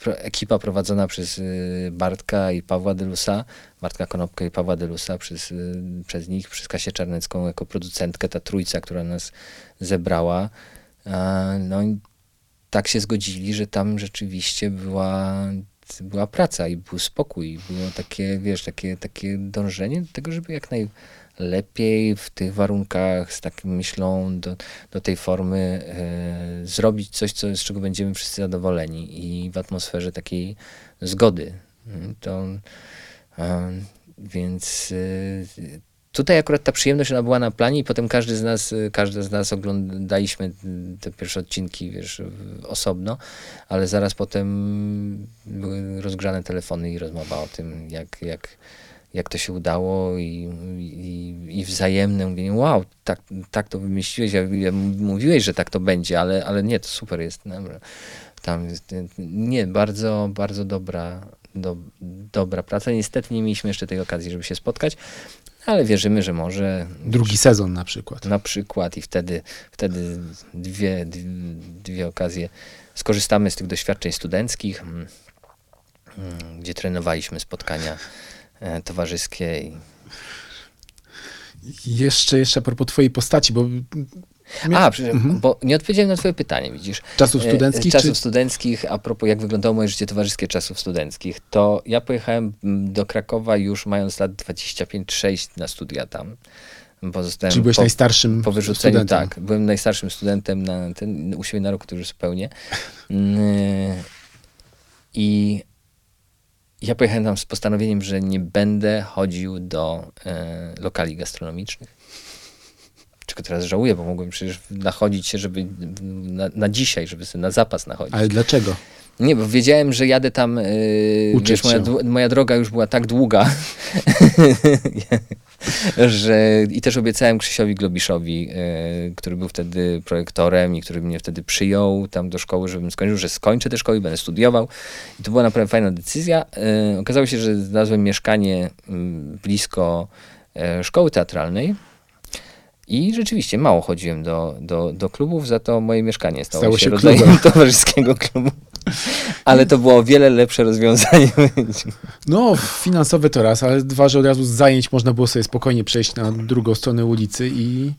Speaker 2: ekipa prowadzona przez y, Bartka i Pawła Delusa, Bartka Konopkę i Pawła Delusa, przez, y, przez nich, przez Kasię Czarnecką jako producentkę, ta trójca, która nas zebrała. No i tak się zgodzili, że tam rzeczywiście była, była praca i był spokój, było takie, wiesz, takie, takie dążenie do tego, żeby jak naj lepiej w tych warunkach, z taką myślą do, do tej formy e, zrobić coś, co, z czego będziemy wszyscy zadowoleni i w atmosferze takiej zgody. Mm, to, e, więc e, tutaj akurat ta przyjemność ona była na planie i potem każdy z nas, każdy z nas oglądaliśmy te pierwsze odcinki, wiesz, osobno, ale zaraz potem były rozgrzane telefony i rozmowa o tym, jak, jak, jak to się udało i, i, i wzajemne mówienie, wow, tak, tak to wymyśliłeś, ja, ja mówiłeś, że tak to będzie, ale, ale nie, to super jest. Tam jest, nie, bardzo, bardzo dobra, do, dobra praca. Niestety nie mieliśmy jeszcze tej okazji, żeby się spotkać, ale wierzymy, że może.
Speaker 1: Drugi sezon na przykład.
Speaker 2: Na przykład i wtedy, wtedy dwie, dwie, dwie okazje skorzystamy z tych doświadczeń studenckich, mm, mm, gdzie trenowaliśmy spotkania E, towarzyskiej.
Speaker 1: Jeszcze, jeszcze a propos twojej postaci, bo...
Speaker 2: A, mhm. bo nie odpowiedziałem na twoje pytanie, widzisz.
Speaker 1: Czasów e, studenckich?
Speaker 2: Czasów
Speaker 1: czy...
Speaker 2: studenckich, a propos jak wyglądało moje życie towarzyskie czasów studenckich, to ja pojechałem do Krakowa już mając lat 25-6 na studia tam.
Speaker 1: Bo zostałem Czyli byłeś po, najstarszym po wyrzuceniu, studentem.
Speaker 2: Tak, byłem najstarszym studentem na ten, u siebie na rok, który zupełnie. Mm, I ja pojechałem tam z postanowieniem, że nie będę chodził do e, lokali gastronomicznych. Czego teraz żałuję, bo mogłem przecież nachodzić się, żeby na, na dzisiaj, żeby sobie na zapas nachodzić.
Speaker 1: Ale dlaczego?
Speaker 2: Nie, bo wiedziałem, że jadę tam. Yy, wiesz, moja, moja, droga już była tak długa, że i też obiecałem Krzysiowi Globiszowi, yy, który był wtedy projektorem i który mnie wtedy przyjął tam do szkoły, żebym skończył, że skończę tę szkołę i będę studiował. I to była naprawdę fajna decyzja. Yy, okazało się, że znalazłem mieszkanie mm, blisko yy, szkoły teatralnej. I rzeczywiście mało chodziłem do, do, do klubów, za to moje mieszkanie stało, stało się, się rodzajem towarzyskiego klubu. Ale to było o wiele lepsze rozwiązanie.
Speaker 1: No, finansowe to raz, ale dwa, że od razu z zajęć można było sobie spokojnie przejść na drugą stronę ulicy i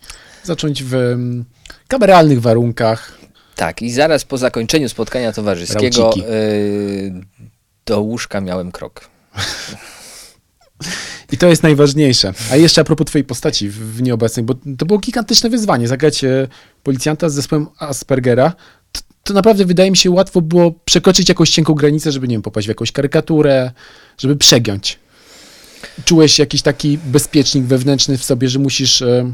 Speaker 1: zacząć w mm, kameralnych warunkach.
Speaker 2: Tak, i zaraz po zakończeniu spotkania towarzyskiego y, do łóżka miałem krok.
Speaker 1: I to jest najważniejsze. A jeszcze a propos twojej postaci w, w nieobecnej, bo to było gigantyczne wyzwanie. Zagrać e, policjanta z zespołem Aspergera, to, naprawdę wydaje mi się łatwo było przekroczyć jakąś cienką granicę, żeby nie wiem, popaść w jakąś karykaturę, żeby przegiąć. Czułeś jakiś taki bezpiecznik wewnętrzny w sobie, że musisz... E,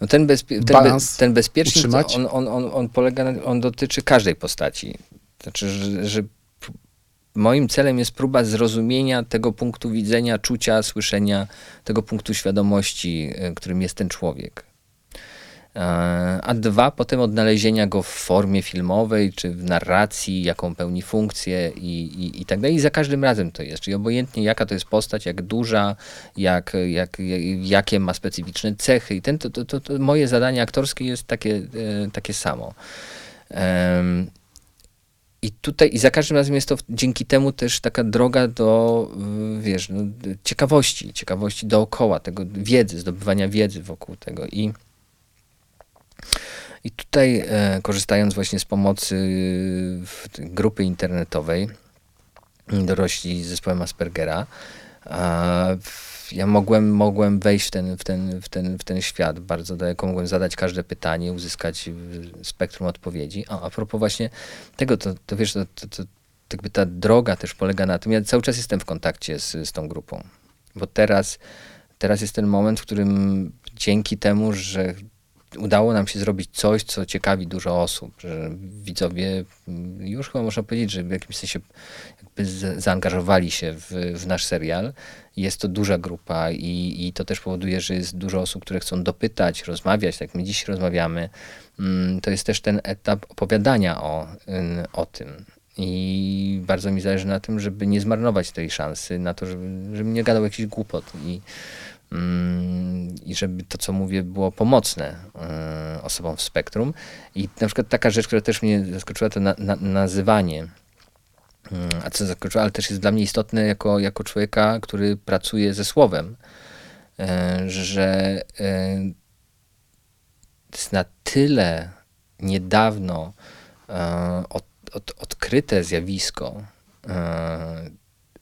Speaker 2: no ten, bezpie ten, be ten bezpiecznik, on, on, on, on polega, na, on dotyczy każdej postaci Znaczy, że, że moim celem jest próba zrozumienia tego punktu widzenia, czucia, słyszenia, tego punktu świadomości, e, którym jest ten człowiek. E, a dwa, potem odnalezienia go w formie filmowej, czy w narracji, jaką pełni funkcję i, i, i tak dalej. I za każdym razem to jest. Czyli obojętnie jaka to jest postać, jak duża, jak, jak, jakie ma specyficzne cechy. I ten, to, to, to, to moje zadanie aktorskie jest takie, e, takie samo. I tutaj, i za każdym razem jest to dzięki temu też taka droga do, wiesz, no, ciekawości, ciekawości dookoła tego, wiedzy, zdobywania wiedzy wokół tego. I, i tutaj, e, korzystając właśnie z pomocy grupy internetowej dorośli z zespołem Aspergera, ja mogłem, mogłem wejść w ten, w, ten, w, ten, w ten świat bardzo daleko, mogłem zadać każde pytanie, uzyskać spektrum odpowiedzi. A, a propos właśnie tego, to, to wiesz, to, to, to jakby ta droga też polega na tym, ja cały czas jestem w kontakcie z, z tą grupą, bo teraz, teraz jest ten moment, w którym dzięki temu, że udało nam się zrobić coś, co ciekawi dużo osób, że widzowie już chyba można powiedzieć, że w jakimś sensie zaangażowali się w, w, nasz serial. Jest to duża grupa i, i to też powoduje, że jest dużo osób, które chcą dopytać, rozmawiać, tak my dziś rozmawiamy. Mm, to jest też ten etap opowiadania o, o tym. I bardzo mi zależy na tym, żeby nie zmarnować tej szansy, na to, żeby, nie gadał jakiś głupot. I, mm, i żeby to, co mówię, było pomocne y, osobom w spektrum. I na przykład taka rzecz, która też mnie zaskoczyła, to na, na, nazywanie Mm, a co zakończyło, ale też jest dla mnie istotne jako, jako człowieka, który pracuje ze słowem, e, że e, jest na tyle niedawno e, od, od, odkryte zjawisko,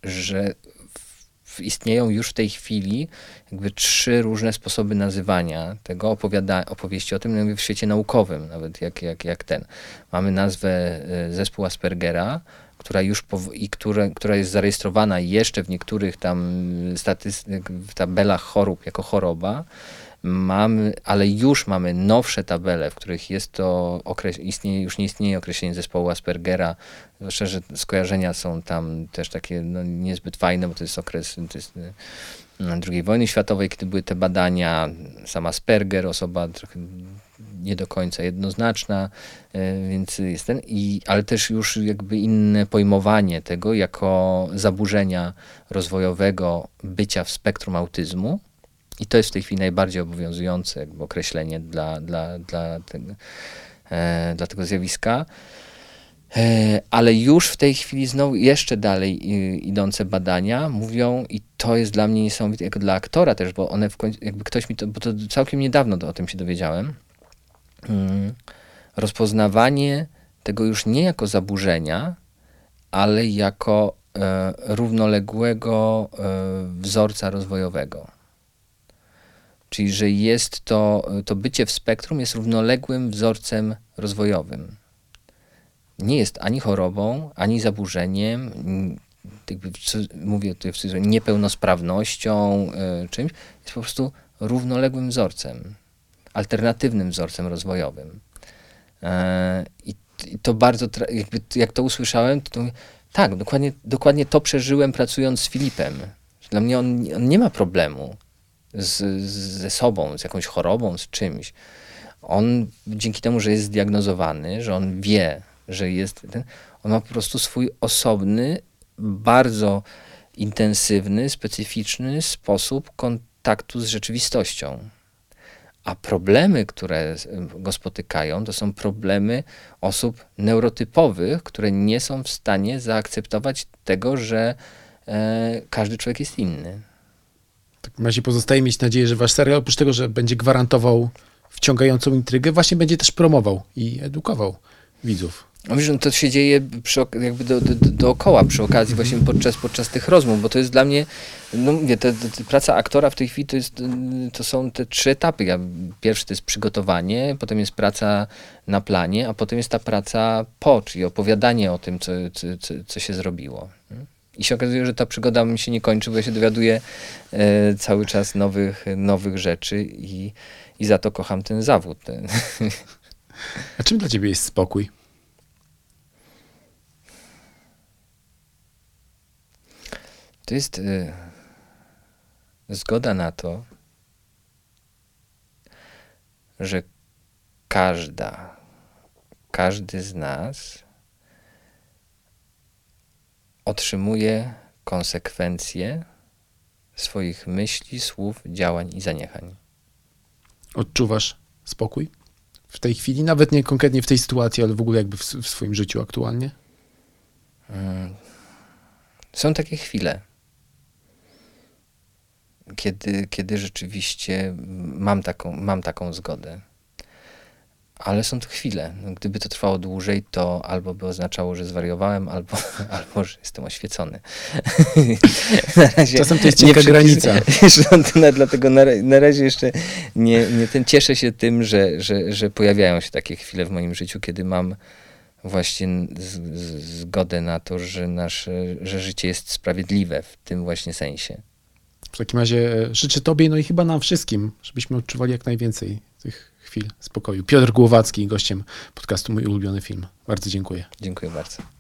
Speaker 2: że istnieją już w tej chwili jakby trzy różne sposoby nazywania tego opowiada, opowieści o tym w świecie naukowym, nawet jak, jak, jak ten. Mamy nazwę zespół Aspergera, która już i które, która jest zarejestrowana jeszcze w niektórych tam statystyk, w tabelach chorób jako choroba, mamy, ale już mamy nowsze tabele, w których jest to istnieje, już nie istnieje określenie zespołu Aspergera, że skojarzenia są tam też takie no, niezbyt fajne, bo to jest okres to jest, II wojny światowej, kiedy były te badania, sam Asperger, osoba trochę nie do końca jednoznaczna, e, więc jest ten, i, ale też już jakby inne pojmowanie tego jako zaburzenia rozwojowego bycia w spektrum autyzmu. I to jest w tej chwili najbardziej obowiązujące określenie dla, dla, dla, tego, e, dla tego zjawiska. E, ale już w tej chwili znowu jeszcze dalej idące badania mówią, i to jest dla mnie niesamowite, jako dla aktora też, bo one w końcu, jakby ktoś mi to, bo to całkiem niedawno o tym się dowiedziałem, mm, rozpoznawanie tego już nie jako zaburzenia, ale jako e, równoległego e, wzorca rozwojowego. Czyli, że jest to, to bycie w spektrum jest równoległym wzorcem rozwojowym nie jest ani chorobą, ani zaburzeniem, jakby, mówię tutaj w cudzysłowie, niepełnosprawnością, y, czymś, jest po prostu równoległym wzorcem, alternatywnym wzorcem rozwojowym. E, I, to bardzo, jakby, jak to usłyszałem, to, to tak, dokładnie, dokładnie to przeżyłem pracując z Filipem. Dla mnie on, on nie ma problemu z, ze sobą, z jakąś chorobą, z czymś. On dzięki temu, że jest zdiagnozowany, że on wie, że jest ten, on ma po prostu swój osobny, bardzo intensywny, specyficzny sposób kontaktu z rzeczywistością. A problemy, które go spotykają, to są problemy osób neurotypowych, które nie są w stanie zaakceptować tego, że e, każdy człowiek jest inny.
Speaker 1: Tak, macie pozostaje mieć nadzieję, że wasz serial, oprócz tego, że będzie gwarantował wciągającą intrygę, właśnie będzie też promował i edukował widzów.
Speaker 2: No wiesz, no to się dzieje przy, jakby do, do, dookoła, przy okazji właśnie podczas, podczas tych rozmów, bo to jest dla mnie, no mówię, te, te, praca aktora w tej chwili to, jest, to są te trzy etapy. Ja, pierwszy to jest przygotowanie, potem jest praca na planie, a potem jest ta praca po, czyli opowiadanie o tym, co, co, co się zrobiło. I się okazuje, że ta przygoda mi się nie kończy, bo ja się dowiaduję e, cały czas nowych, nowych rzeczy i, i za to kocham ten zawód.
Speaker 1: A czym dla ciebie jest spokój?
Speaker 2: To jest y, zgoda na to, że każda, każdy z nas otrzymuje konsekwencje swoich myśli, słów, działań i zaniechań.
Speaker 1: Odczuwasz spokój w tej chwili? Nawet nie konkretnie w tej sytuacji, ale w ogóle jakby w, w swoim życiu aktualnie?
Speaker 2: Mm. Są takie chwile, kiedy, kiedy rzeczywiście mam taką, mam taką zgodę. Ale są to chwile. No, Gdyby to trwało dłużej, to albo by oznaczało, że zwariowałem, albo, albo że jestem oświecony. na razie
Speaker 1: Czasem to jest cienka granica.
Speaker 2: Dlatego na, na razie jeszcze nie, nie ten, cieszę się tym, że, że, że pojawiają się takie chwile w moim życiu, kiedy mam właśnie z, z, zgodę na to, że nasze, że życie jest sprawiedliwe w tym właśnie sensie.
Speaker 1: W takim razie e, życzę Tobie, no i chyba nam wszystkim, żebyśmy odczuwali jak najwięcej tych chwil spokoju. Piotr Głowacki, gościem podcastu Mój Ulubiony Film. Bardzo dziękuję.
Speaker 2: Dziękuję bardzo.